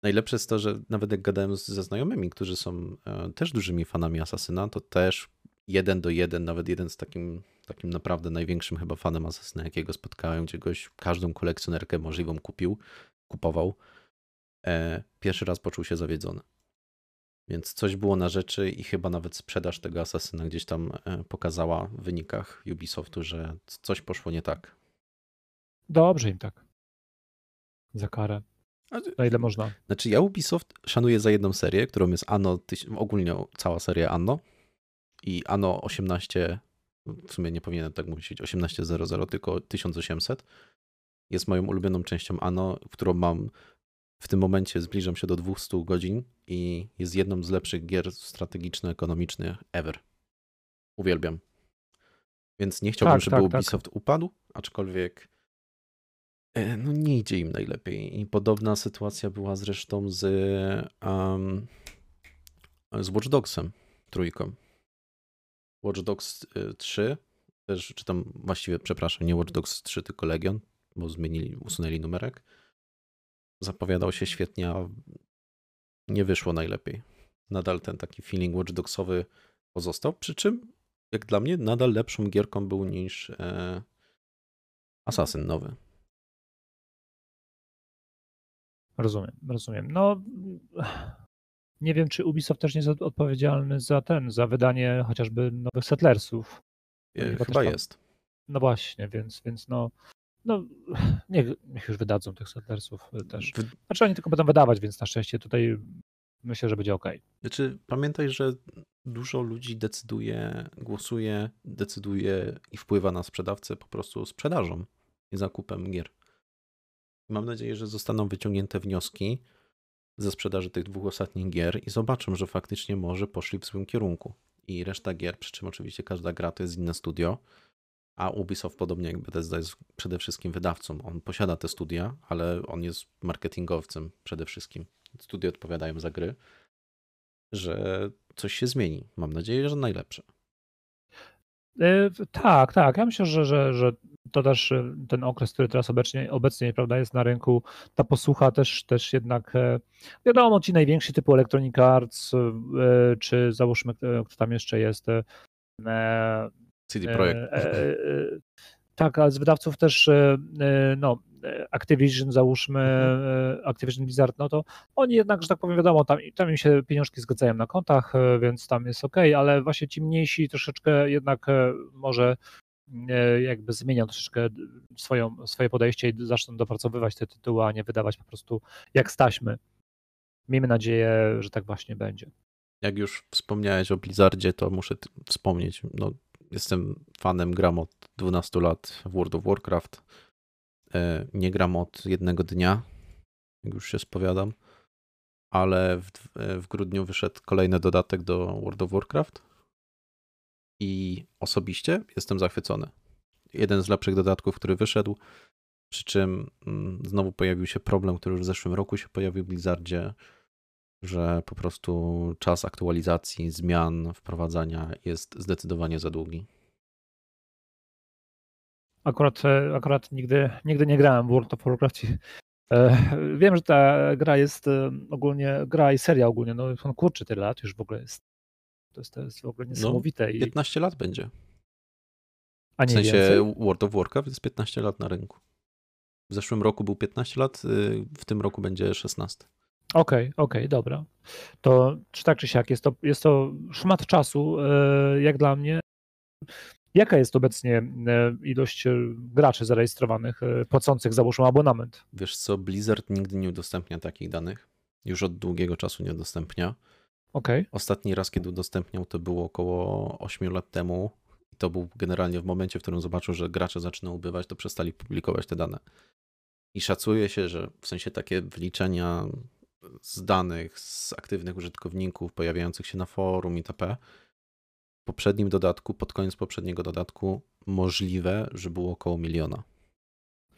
Najlepsze jest to, że nawet jak gadałem ze znajomymi, którzy są e, też dużymi fanami Asasyna, to też jeden do jeden, nawet jeden z takim, takim naprawdę największym chyba fanem Asasyna, jakiego spotkałem, gdzie goś każdą kolekcjonerkę możliwą kupił, kupował, e, pierwszy raz poczuł się zawiedzony. Więc coś było na rzeczy i chyba nawet sprzedaż tego Asasyna gdzieś tam e, pokazała w wynikach Ubisoftu, że coś poszło nie tak. Dobrze im tak. Za karę. Na ile można? Znaczy ja Ubisoft szanuję za jedną serię, którą jest Anno, ogólnie cała seria Anno i Anno 18, w sumie nie powinienem tak mówić, 1800, tylko 1800 jest moją ulubioną częścią Anno, którą mam w tym momencie zbliżam się do 200 godzin i jest jedną z lepszych gier strategiczno-ekonomicznych ever. Uwielbiam. Więc nie chciałbym, tak, żeby tak, tak. Ubisoft tak. upadł, aczkolwiek no nie idzie im najlepiej. I podobna sytuacja była zresztą z, um, z Watch Dogsem trójką. Watch Dogs 3, y, też, czy tam właściwie, przepraszam, nie Watch Dogs 3, tylko Legion, bo zmienili, usunęli numerek. Zapowiadał się świetnie, a nie wyszło najlepiej. Nadal ten taki feeling Watch Dogsowy pozostał, przy czym, jak dla mnie, nadal lepszą gierką był niż e, Assassin nowy. Rozumiem, rozumiem. No, nie wiem, czy Ubisoft też nie jest odpowiedzialny za ten, za wydanie chociażby nowych Settlersów. Chyba, chyba jest. No właśnie, więc, więc no, no niech, niech już wydadzą tych Settlersów też. Znaczy oni tylko będą wydawać, więc na szczęście tutaj myślę, że będzie ok. Znaczy pamiętaj, że dużo ludzi decyduje, głosuje, decyduje i wpływa na sprzedawcę po prostu sprzedażą i zakupem gier. Mam nadzieję, że zostaną wyciągnięte wnioski ze sprzedaży tych dwóch ostatnich gier i zobaczą, że faktycznie może poszli w złym kierunku. I reszta gier, przy czym oczywiście każda gra to jest inne studio, a Ubisoft, podobnie jak Bethesda, jest przede wszystkim wydawcą. On posiada te studia, ale on jest marketingowcem przede wszystkim. Studia odpowiadają za gry, że coś się zmieni. Mam nadzieję, że najlepsze. Yy, tak, tak. Ja myślę, że, że, że to też e, ten okres, który teraz obecnie, obecnie prawda, jest na rynku, ta posłucha też, też jednak, e, wiadomo, ci najwięksi typu Electronic Arts, e, czy załóżmy, kto tam jeszcze jest. CD Projekt. Tak, ale z wydawców też, no, Activision, załóżmy, mhm. Activision Blizzard, no to oni jednak, że tak powiem, wiadomo, tam, tam im się pieniążki zgadzają na kontach, więc tam jest ok, ale właśnie ci mniejsi troszeczkę jednak może E, jakby zmienią troszeczkę swoją, swoje podejście i zaczną dopracowywać te tytuły, a nie wydawać po prostu jak staśmy. Miejmy nadzieję, że tak właśnie będzie. Jak już wspomniałeś o Blizzardzie, to muszę wspomnieć, no jestem fanem, gram od 12 lat w World of Warcraft. E, nie gram od jednego dnia, jak już się spowiadam, ale w, w grudniu wyszedł kolejny dodatek do World of Warcraft i osobiście jestem zachwycony. Jeden z lepszych dodatków, który wyszedł, przy czym mm, znowu pojawił się problem, który już w zeszłym roku się pojawił w Blizzardzie, że po prostu czas aktualizacji, zmian, wprowadzania jest zdecydowanie za długi. Akurat, e, akurat nigdy, nigdy nie grałem w World of Warcraft. E, wiem, że ta gra jest e, ogólnie, gra i seria ogólnie, no on kurczy tyle lat już w ogóle jest. To jest, to jest w ogóle no, niesamowite. No, 15 i... lat będzie. A nie w sensie więcej? World of Warcraft jest 15 lat na rynku. W zeszłym roku był 15 lat, y, w tym roku będzie 16. Okej, okay, okej, okay, dobra. To czy tak czy siak, jest to, jest to szmat czasu, jak dla mnie. Jaka jest obecnie e, ilość e, graczy zarejestrowanych, płacących załóżmy abonament? Wiesz co, Blizzard nigdy nie udostępnia takich danych. Już od długiego czasu nie udostępnia. Okay. Ostatni raz, kiedy udostępniał, to było około 8 lat temu. I to był generalnie w momencie, w którym zobaczył, że gracze zaczynają ubywać, to przestali publikować te dane. I szacuje się, że w sensie takie wyliczenia z danych, z aktywnych użytkowników pojawiających się na forum itp. Poprzednim dodatku, pod koniec poprzedniego dodatku, możliwe, że było około miliona.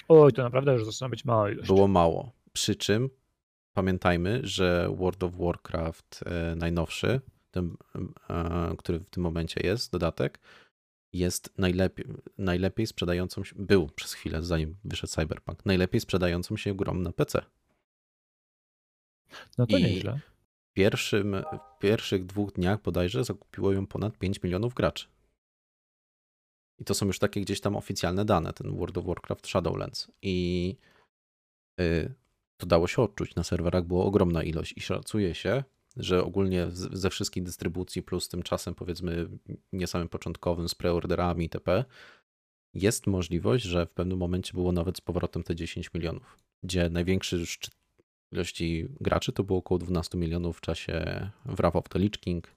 Oj, to naprawdę już zaczyna być mała ilość. Było mało. Przy czym pamiętajmy, że World of Warcraft e, najnowszy, ten, e, który w tym momencie jest, dodatek, jest najlepiej, najlepiej sprzedającą się, był przez chwilę, zanim wyszedł Cyberpunk, najlepiej sprzedającą się grą na PC. No to I nieźle. Pierwszym, w pierwszych dwóch dniach bodajże zakupiło ją ponad 5 milionów graczy. I to są już takie gdzieś tam oficjalne dane, ten World of Warcraft Shadowlands. I y, to dało się odczuć. Na serwerach była ogromna ilość i szacuje się, że ogólnie ze wszystkich dystrybucji plus tym czasem powiedzmy nie samym początkowym z preorderami itp. jest możliwość, że w pewnym momencie było nawet z powrotem te 10 milionów, gdzie największy szczyt ilości graczy to było około 12 milionów w czasie Wrath of the Lich King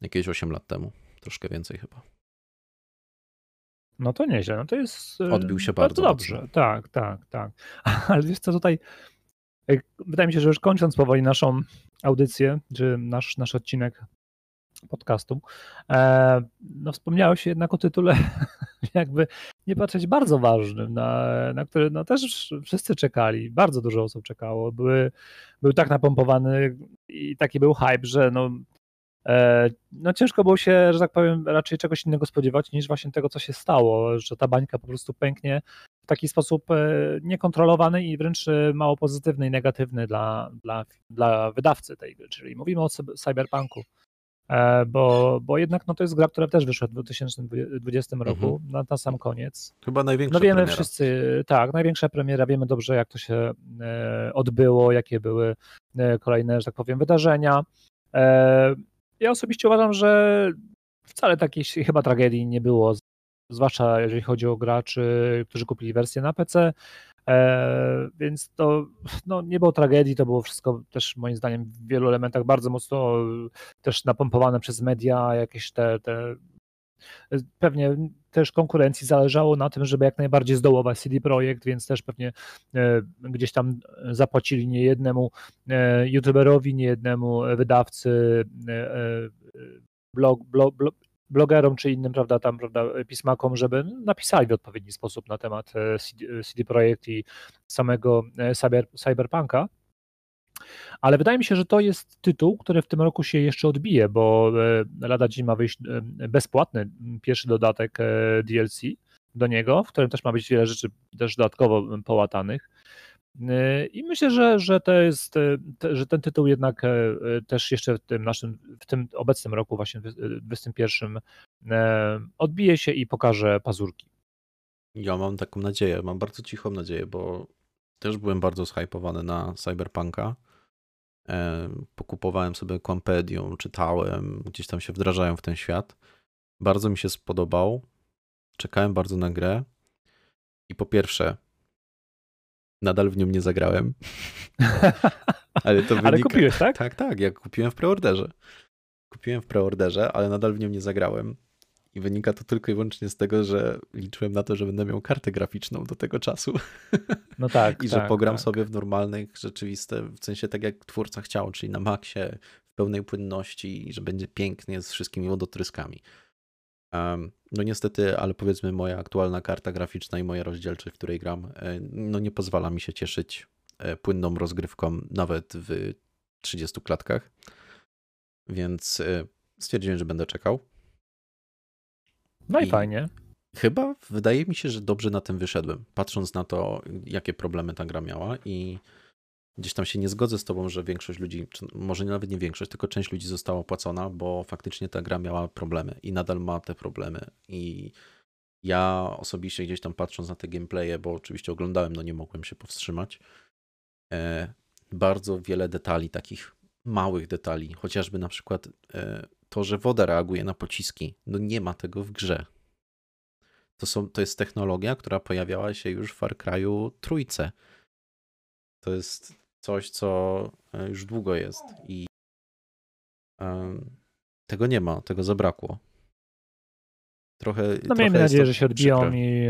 jakieś 8 lat temu, troszkę więcej chyba. No to nieźle, no to jest e, Odbił się bardzo, bardzo dobrze. Mocno. Tak, tak, tak. Ale wiesz co tutaj, e, wydaje mi się, że już kończąc powoli naszą audycję, czy nasz, nasz odcinek podcastu. E, no wspomniałeś jednak o tytule, jakby nie patrzeć, bardzo ważnym, na, na który no też wszyscy czekali, bardzo dużo osób czekało. Były, był tak napompowany i taki był hype, że no, e, no ciężko było się, że tak powiem, raczej czegoś innego spodziewać niż właśnie tego, co się stało, że ta bańka po prostu pęknie w taki sposób e, niekontrolowany i wręcz mało pozytywny i negatywny dla, dla, dla wydawcy tej gry, czyli mówimy o cyberpunku. E, bo, bo jednak no, to jest gra, która też wyszła w 2020 roku, mhm. na, na sam koniec. Chyba największa No wiemy premiera. wszyscy, tak, największa premiera, wiemy dobrze jak to się e, odbyło, jakie były e, kolejne, że tak powiem, wydarzenia. Ja osobiście uważam, że wcale takiej chyba tragedii nie było, zwłaszcza jeżeli chodzi o graczy, którzy kupili wersję na PC. E, więc to no, nie było tragedii, to było wszystko też moim zdaniem w wielu elementach bardzo mocno też napompowane przez media, jakieś te, te pewnie też konkurencji zależało na tym, żeby jak najbardziej zdołować CD Projekt, więc też pewnie e, gdzieś tam zapłacili niejednemu e, youtuberowi, niejednemu wydawcy blog, blog, blog, blogerom czy innym, prawda, tam, prawda, pismakom, żeby napisali w odpowiedni sposób na temat e, CD, CD Projekt i samego e, cyber, Cyberpunka. Ale wydaje mi się, że to jest tytuł, który w tym roku się jeszcze odbije, bo e, lada dzień ma wyjść bezpłatny pierwszy dodatek DLC do niego, w którym też ma być wiele rzeczy też dodatkowo połatanych. I myślę, że, że, to jest, że ten tytuł jednak e, też jeszcze w tym naszym, w tym obecnym roku, właśnie w 2021, e, odbije się i pokaże pazurki. Ja mam taką nadzieję, mam bardzo cichą nadzieję, bo też byłem bardzo zhypowany na Cyberpunka. E, pokupowałem sobie Compedium, czytałem, gdzieś tam się wdrażają w ten świat. Bardzo mi się spodobał. Czekałem bardzo na grę. I po pierwsze, Nadal w nią nie zagrałem. ale to wynika... Ale kupiłeś, tak? Tak, tak, jak kupiłem w preorderze. Kupiłem w preorderze, ale nadal w nią nie zagrałem. I wynika to tylko i wyłącznie z tego, że liczyłem na to, że będę miał kartę graficzną do tego czasu. No tak. I tak, że pogram tak. sobie w normalnych, rzeczywiste, w sensie tak jak twórca chciał, czyli na maksie, w pełnej płynności i że będzie pięknie z wszystkimi wodotryskami. No niestety, ale powiedzmy moja aktualna karta graficzna i moja rozdzielczość, w której gram, e, no nie pozwala mi się cieszyć e, płynną rozgrywką nawet w 30 klatkach. Więc e, stwierdziłem, że będę czekał. No i, I- fajnie. Chyba wydaje mi się, że dobrze na tym wyszedłem, patrząc na to, jakie problemy ta gra miała i gdzieś tam się nie zgodzę z tobą, że większość ludzi, może nawet nie większość, tylko część ludzi została opłacona, bo faktycznie ta gra miała problemy i nadal ma te problemy i ja osobiście gdzieś tam patrząc na te gameplaye, bo oczywiście oglądałem, no nie mogłem się powstrzymać, e, bardzo wiele detali, takich małych detali, chociażby na przykład e, to, że woda reaguje na pociski, no nie ma tego w grze. To, są, to jest technologia, która pojawiała się już w Far Cry'u trójce. To jest coś, co e, już długo jest i tego nie ma, tego zabrakło. Trochę. No trochę miejmy nadzieję, że się odbiją przykre. i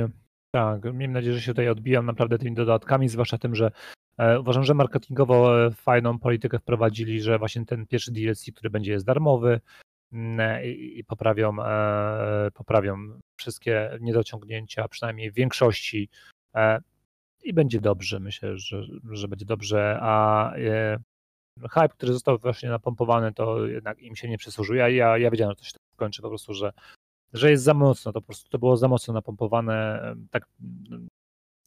tak, miejmy nadzieję, że się tutaj odbiją naprawdę tymi dodatkami, zwłaszcza tym, że e, uważam, że marketingowo e, fajną politykę wprowadzili, że właśnie ten pierwszy DLC, który będzie jest darmowy mm, i, i poprawią, e, poprawią wszystkie niedociągnięcia, przynajmniej w większości e, i będzie dobrze, myślę, że, że będzie dobrze, a e, hype, który został właśnie napompowany, to jednak im się nie przysłużył. Ja, ja, ja wiedziałem, że to się tak skończy po prostu, że że jest za mocno, to po prostu to było za mocno napompowane. Tak,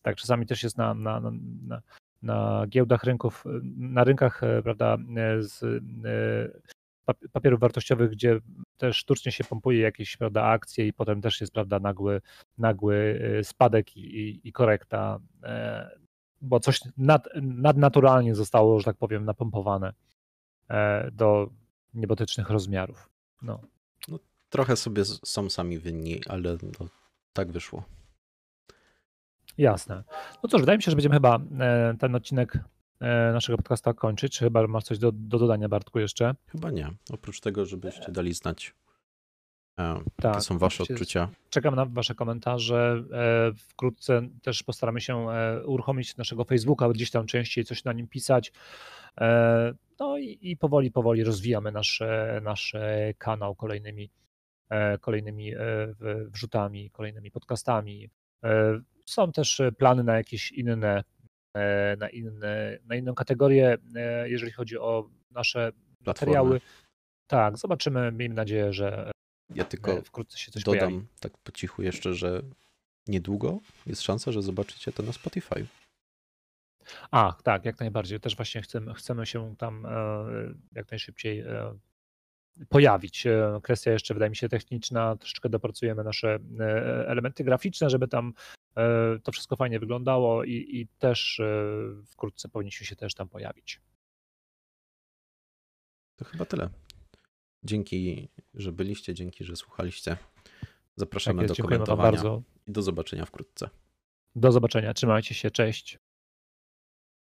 tak czasami też jest na, na, na, na, giełdach rynków, na rynkach, e, prawda, e, z papierów wartościowych, gdzie też sztucznie się pompuje jakieś, prawda, akcje i potem też jest, prawda, nagły, nagły e, spadek i, i, i korekta, e, bo coś nad, nadnaturalnie zostało, że tak powiem, napompowane e, do niebotycznych rozmiarów. No. Trochę sobie są sami winni, ale no, tak wyszło. Jasne. No cóż, wydaje mi się, że będziemy chyba e, ten odcinek naszego podcasta kończyć. Czy chyba masz coś do, do dodania, Bartku, jeszcze? Chyba nie. Oprócz tego, żebyście dali znać, e, Tak. jakie są wasze odczucia. Czekam na Wasze komentarze. E, Wkrótce też postaramy się e, uruchomić naszego Facebooka, gdzieś tam częściej coś na nim pisać. E, No i, i powoli, powoli rozwijamy nasz, e, nasz e, kanał kolejnymi, e, kolejnymi e, wrzutami, kolejnymi podcastami. E, Są też e, plany na jakieś inne, e, na inne, na inną kategorię, e, jeżeli chodzi o nasze Platformy. materiały. Tak, zobaczymy. Miejmy nadzieję, że Ja tylko e, wkrótce się coś pojawi. dodam tak po cichu jeszcze, że niedługo jest szansa, że zobaczycie to na Spotify. A, tak, jak najbardziej. Też właśnie chcemy, chcemy się tam e, jak najszybciej e, pojawić. E, Kwestia jeszcze, wydaje mi się, techniczna. Troszeczkę dopracujemy nasze e, elementy graficzne, żeby tam e, to wszystko fajnie wyglądało i, i też e, wkrótce powinniśmy się też tam pojawić. To chyba tyle. Dzięki, że byliście, dzięki, że słuchaliście. Tak Zapraszamy jest, do komentowania bardzo. i do zobaczenia wkrótce. Do zobaczenia. Trzymajcie się. Cześć.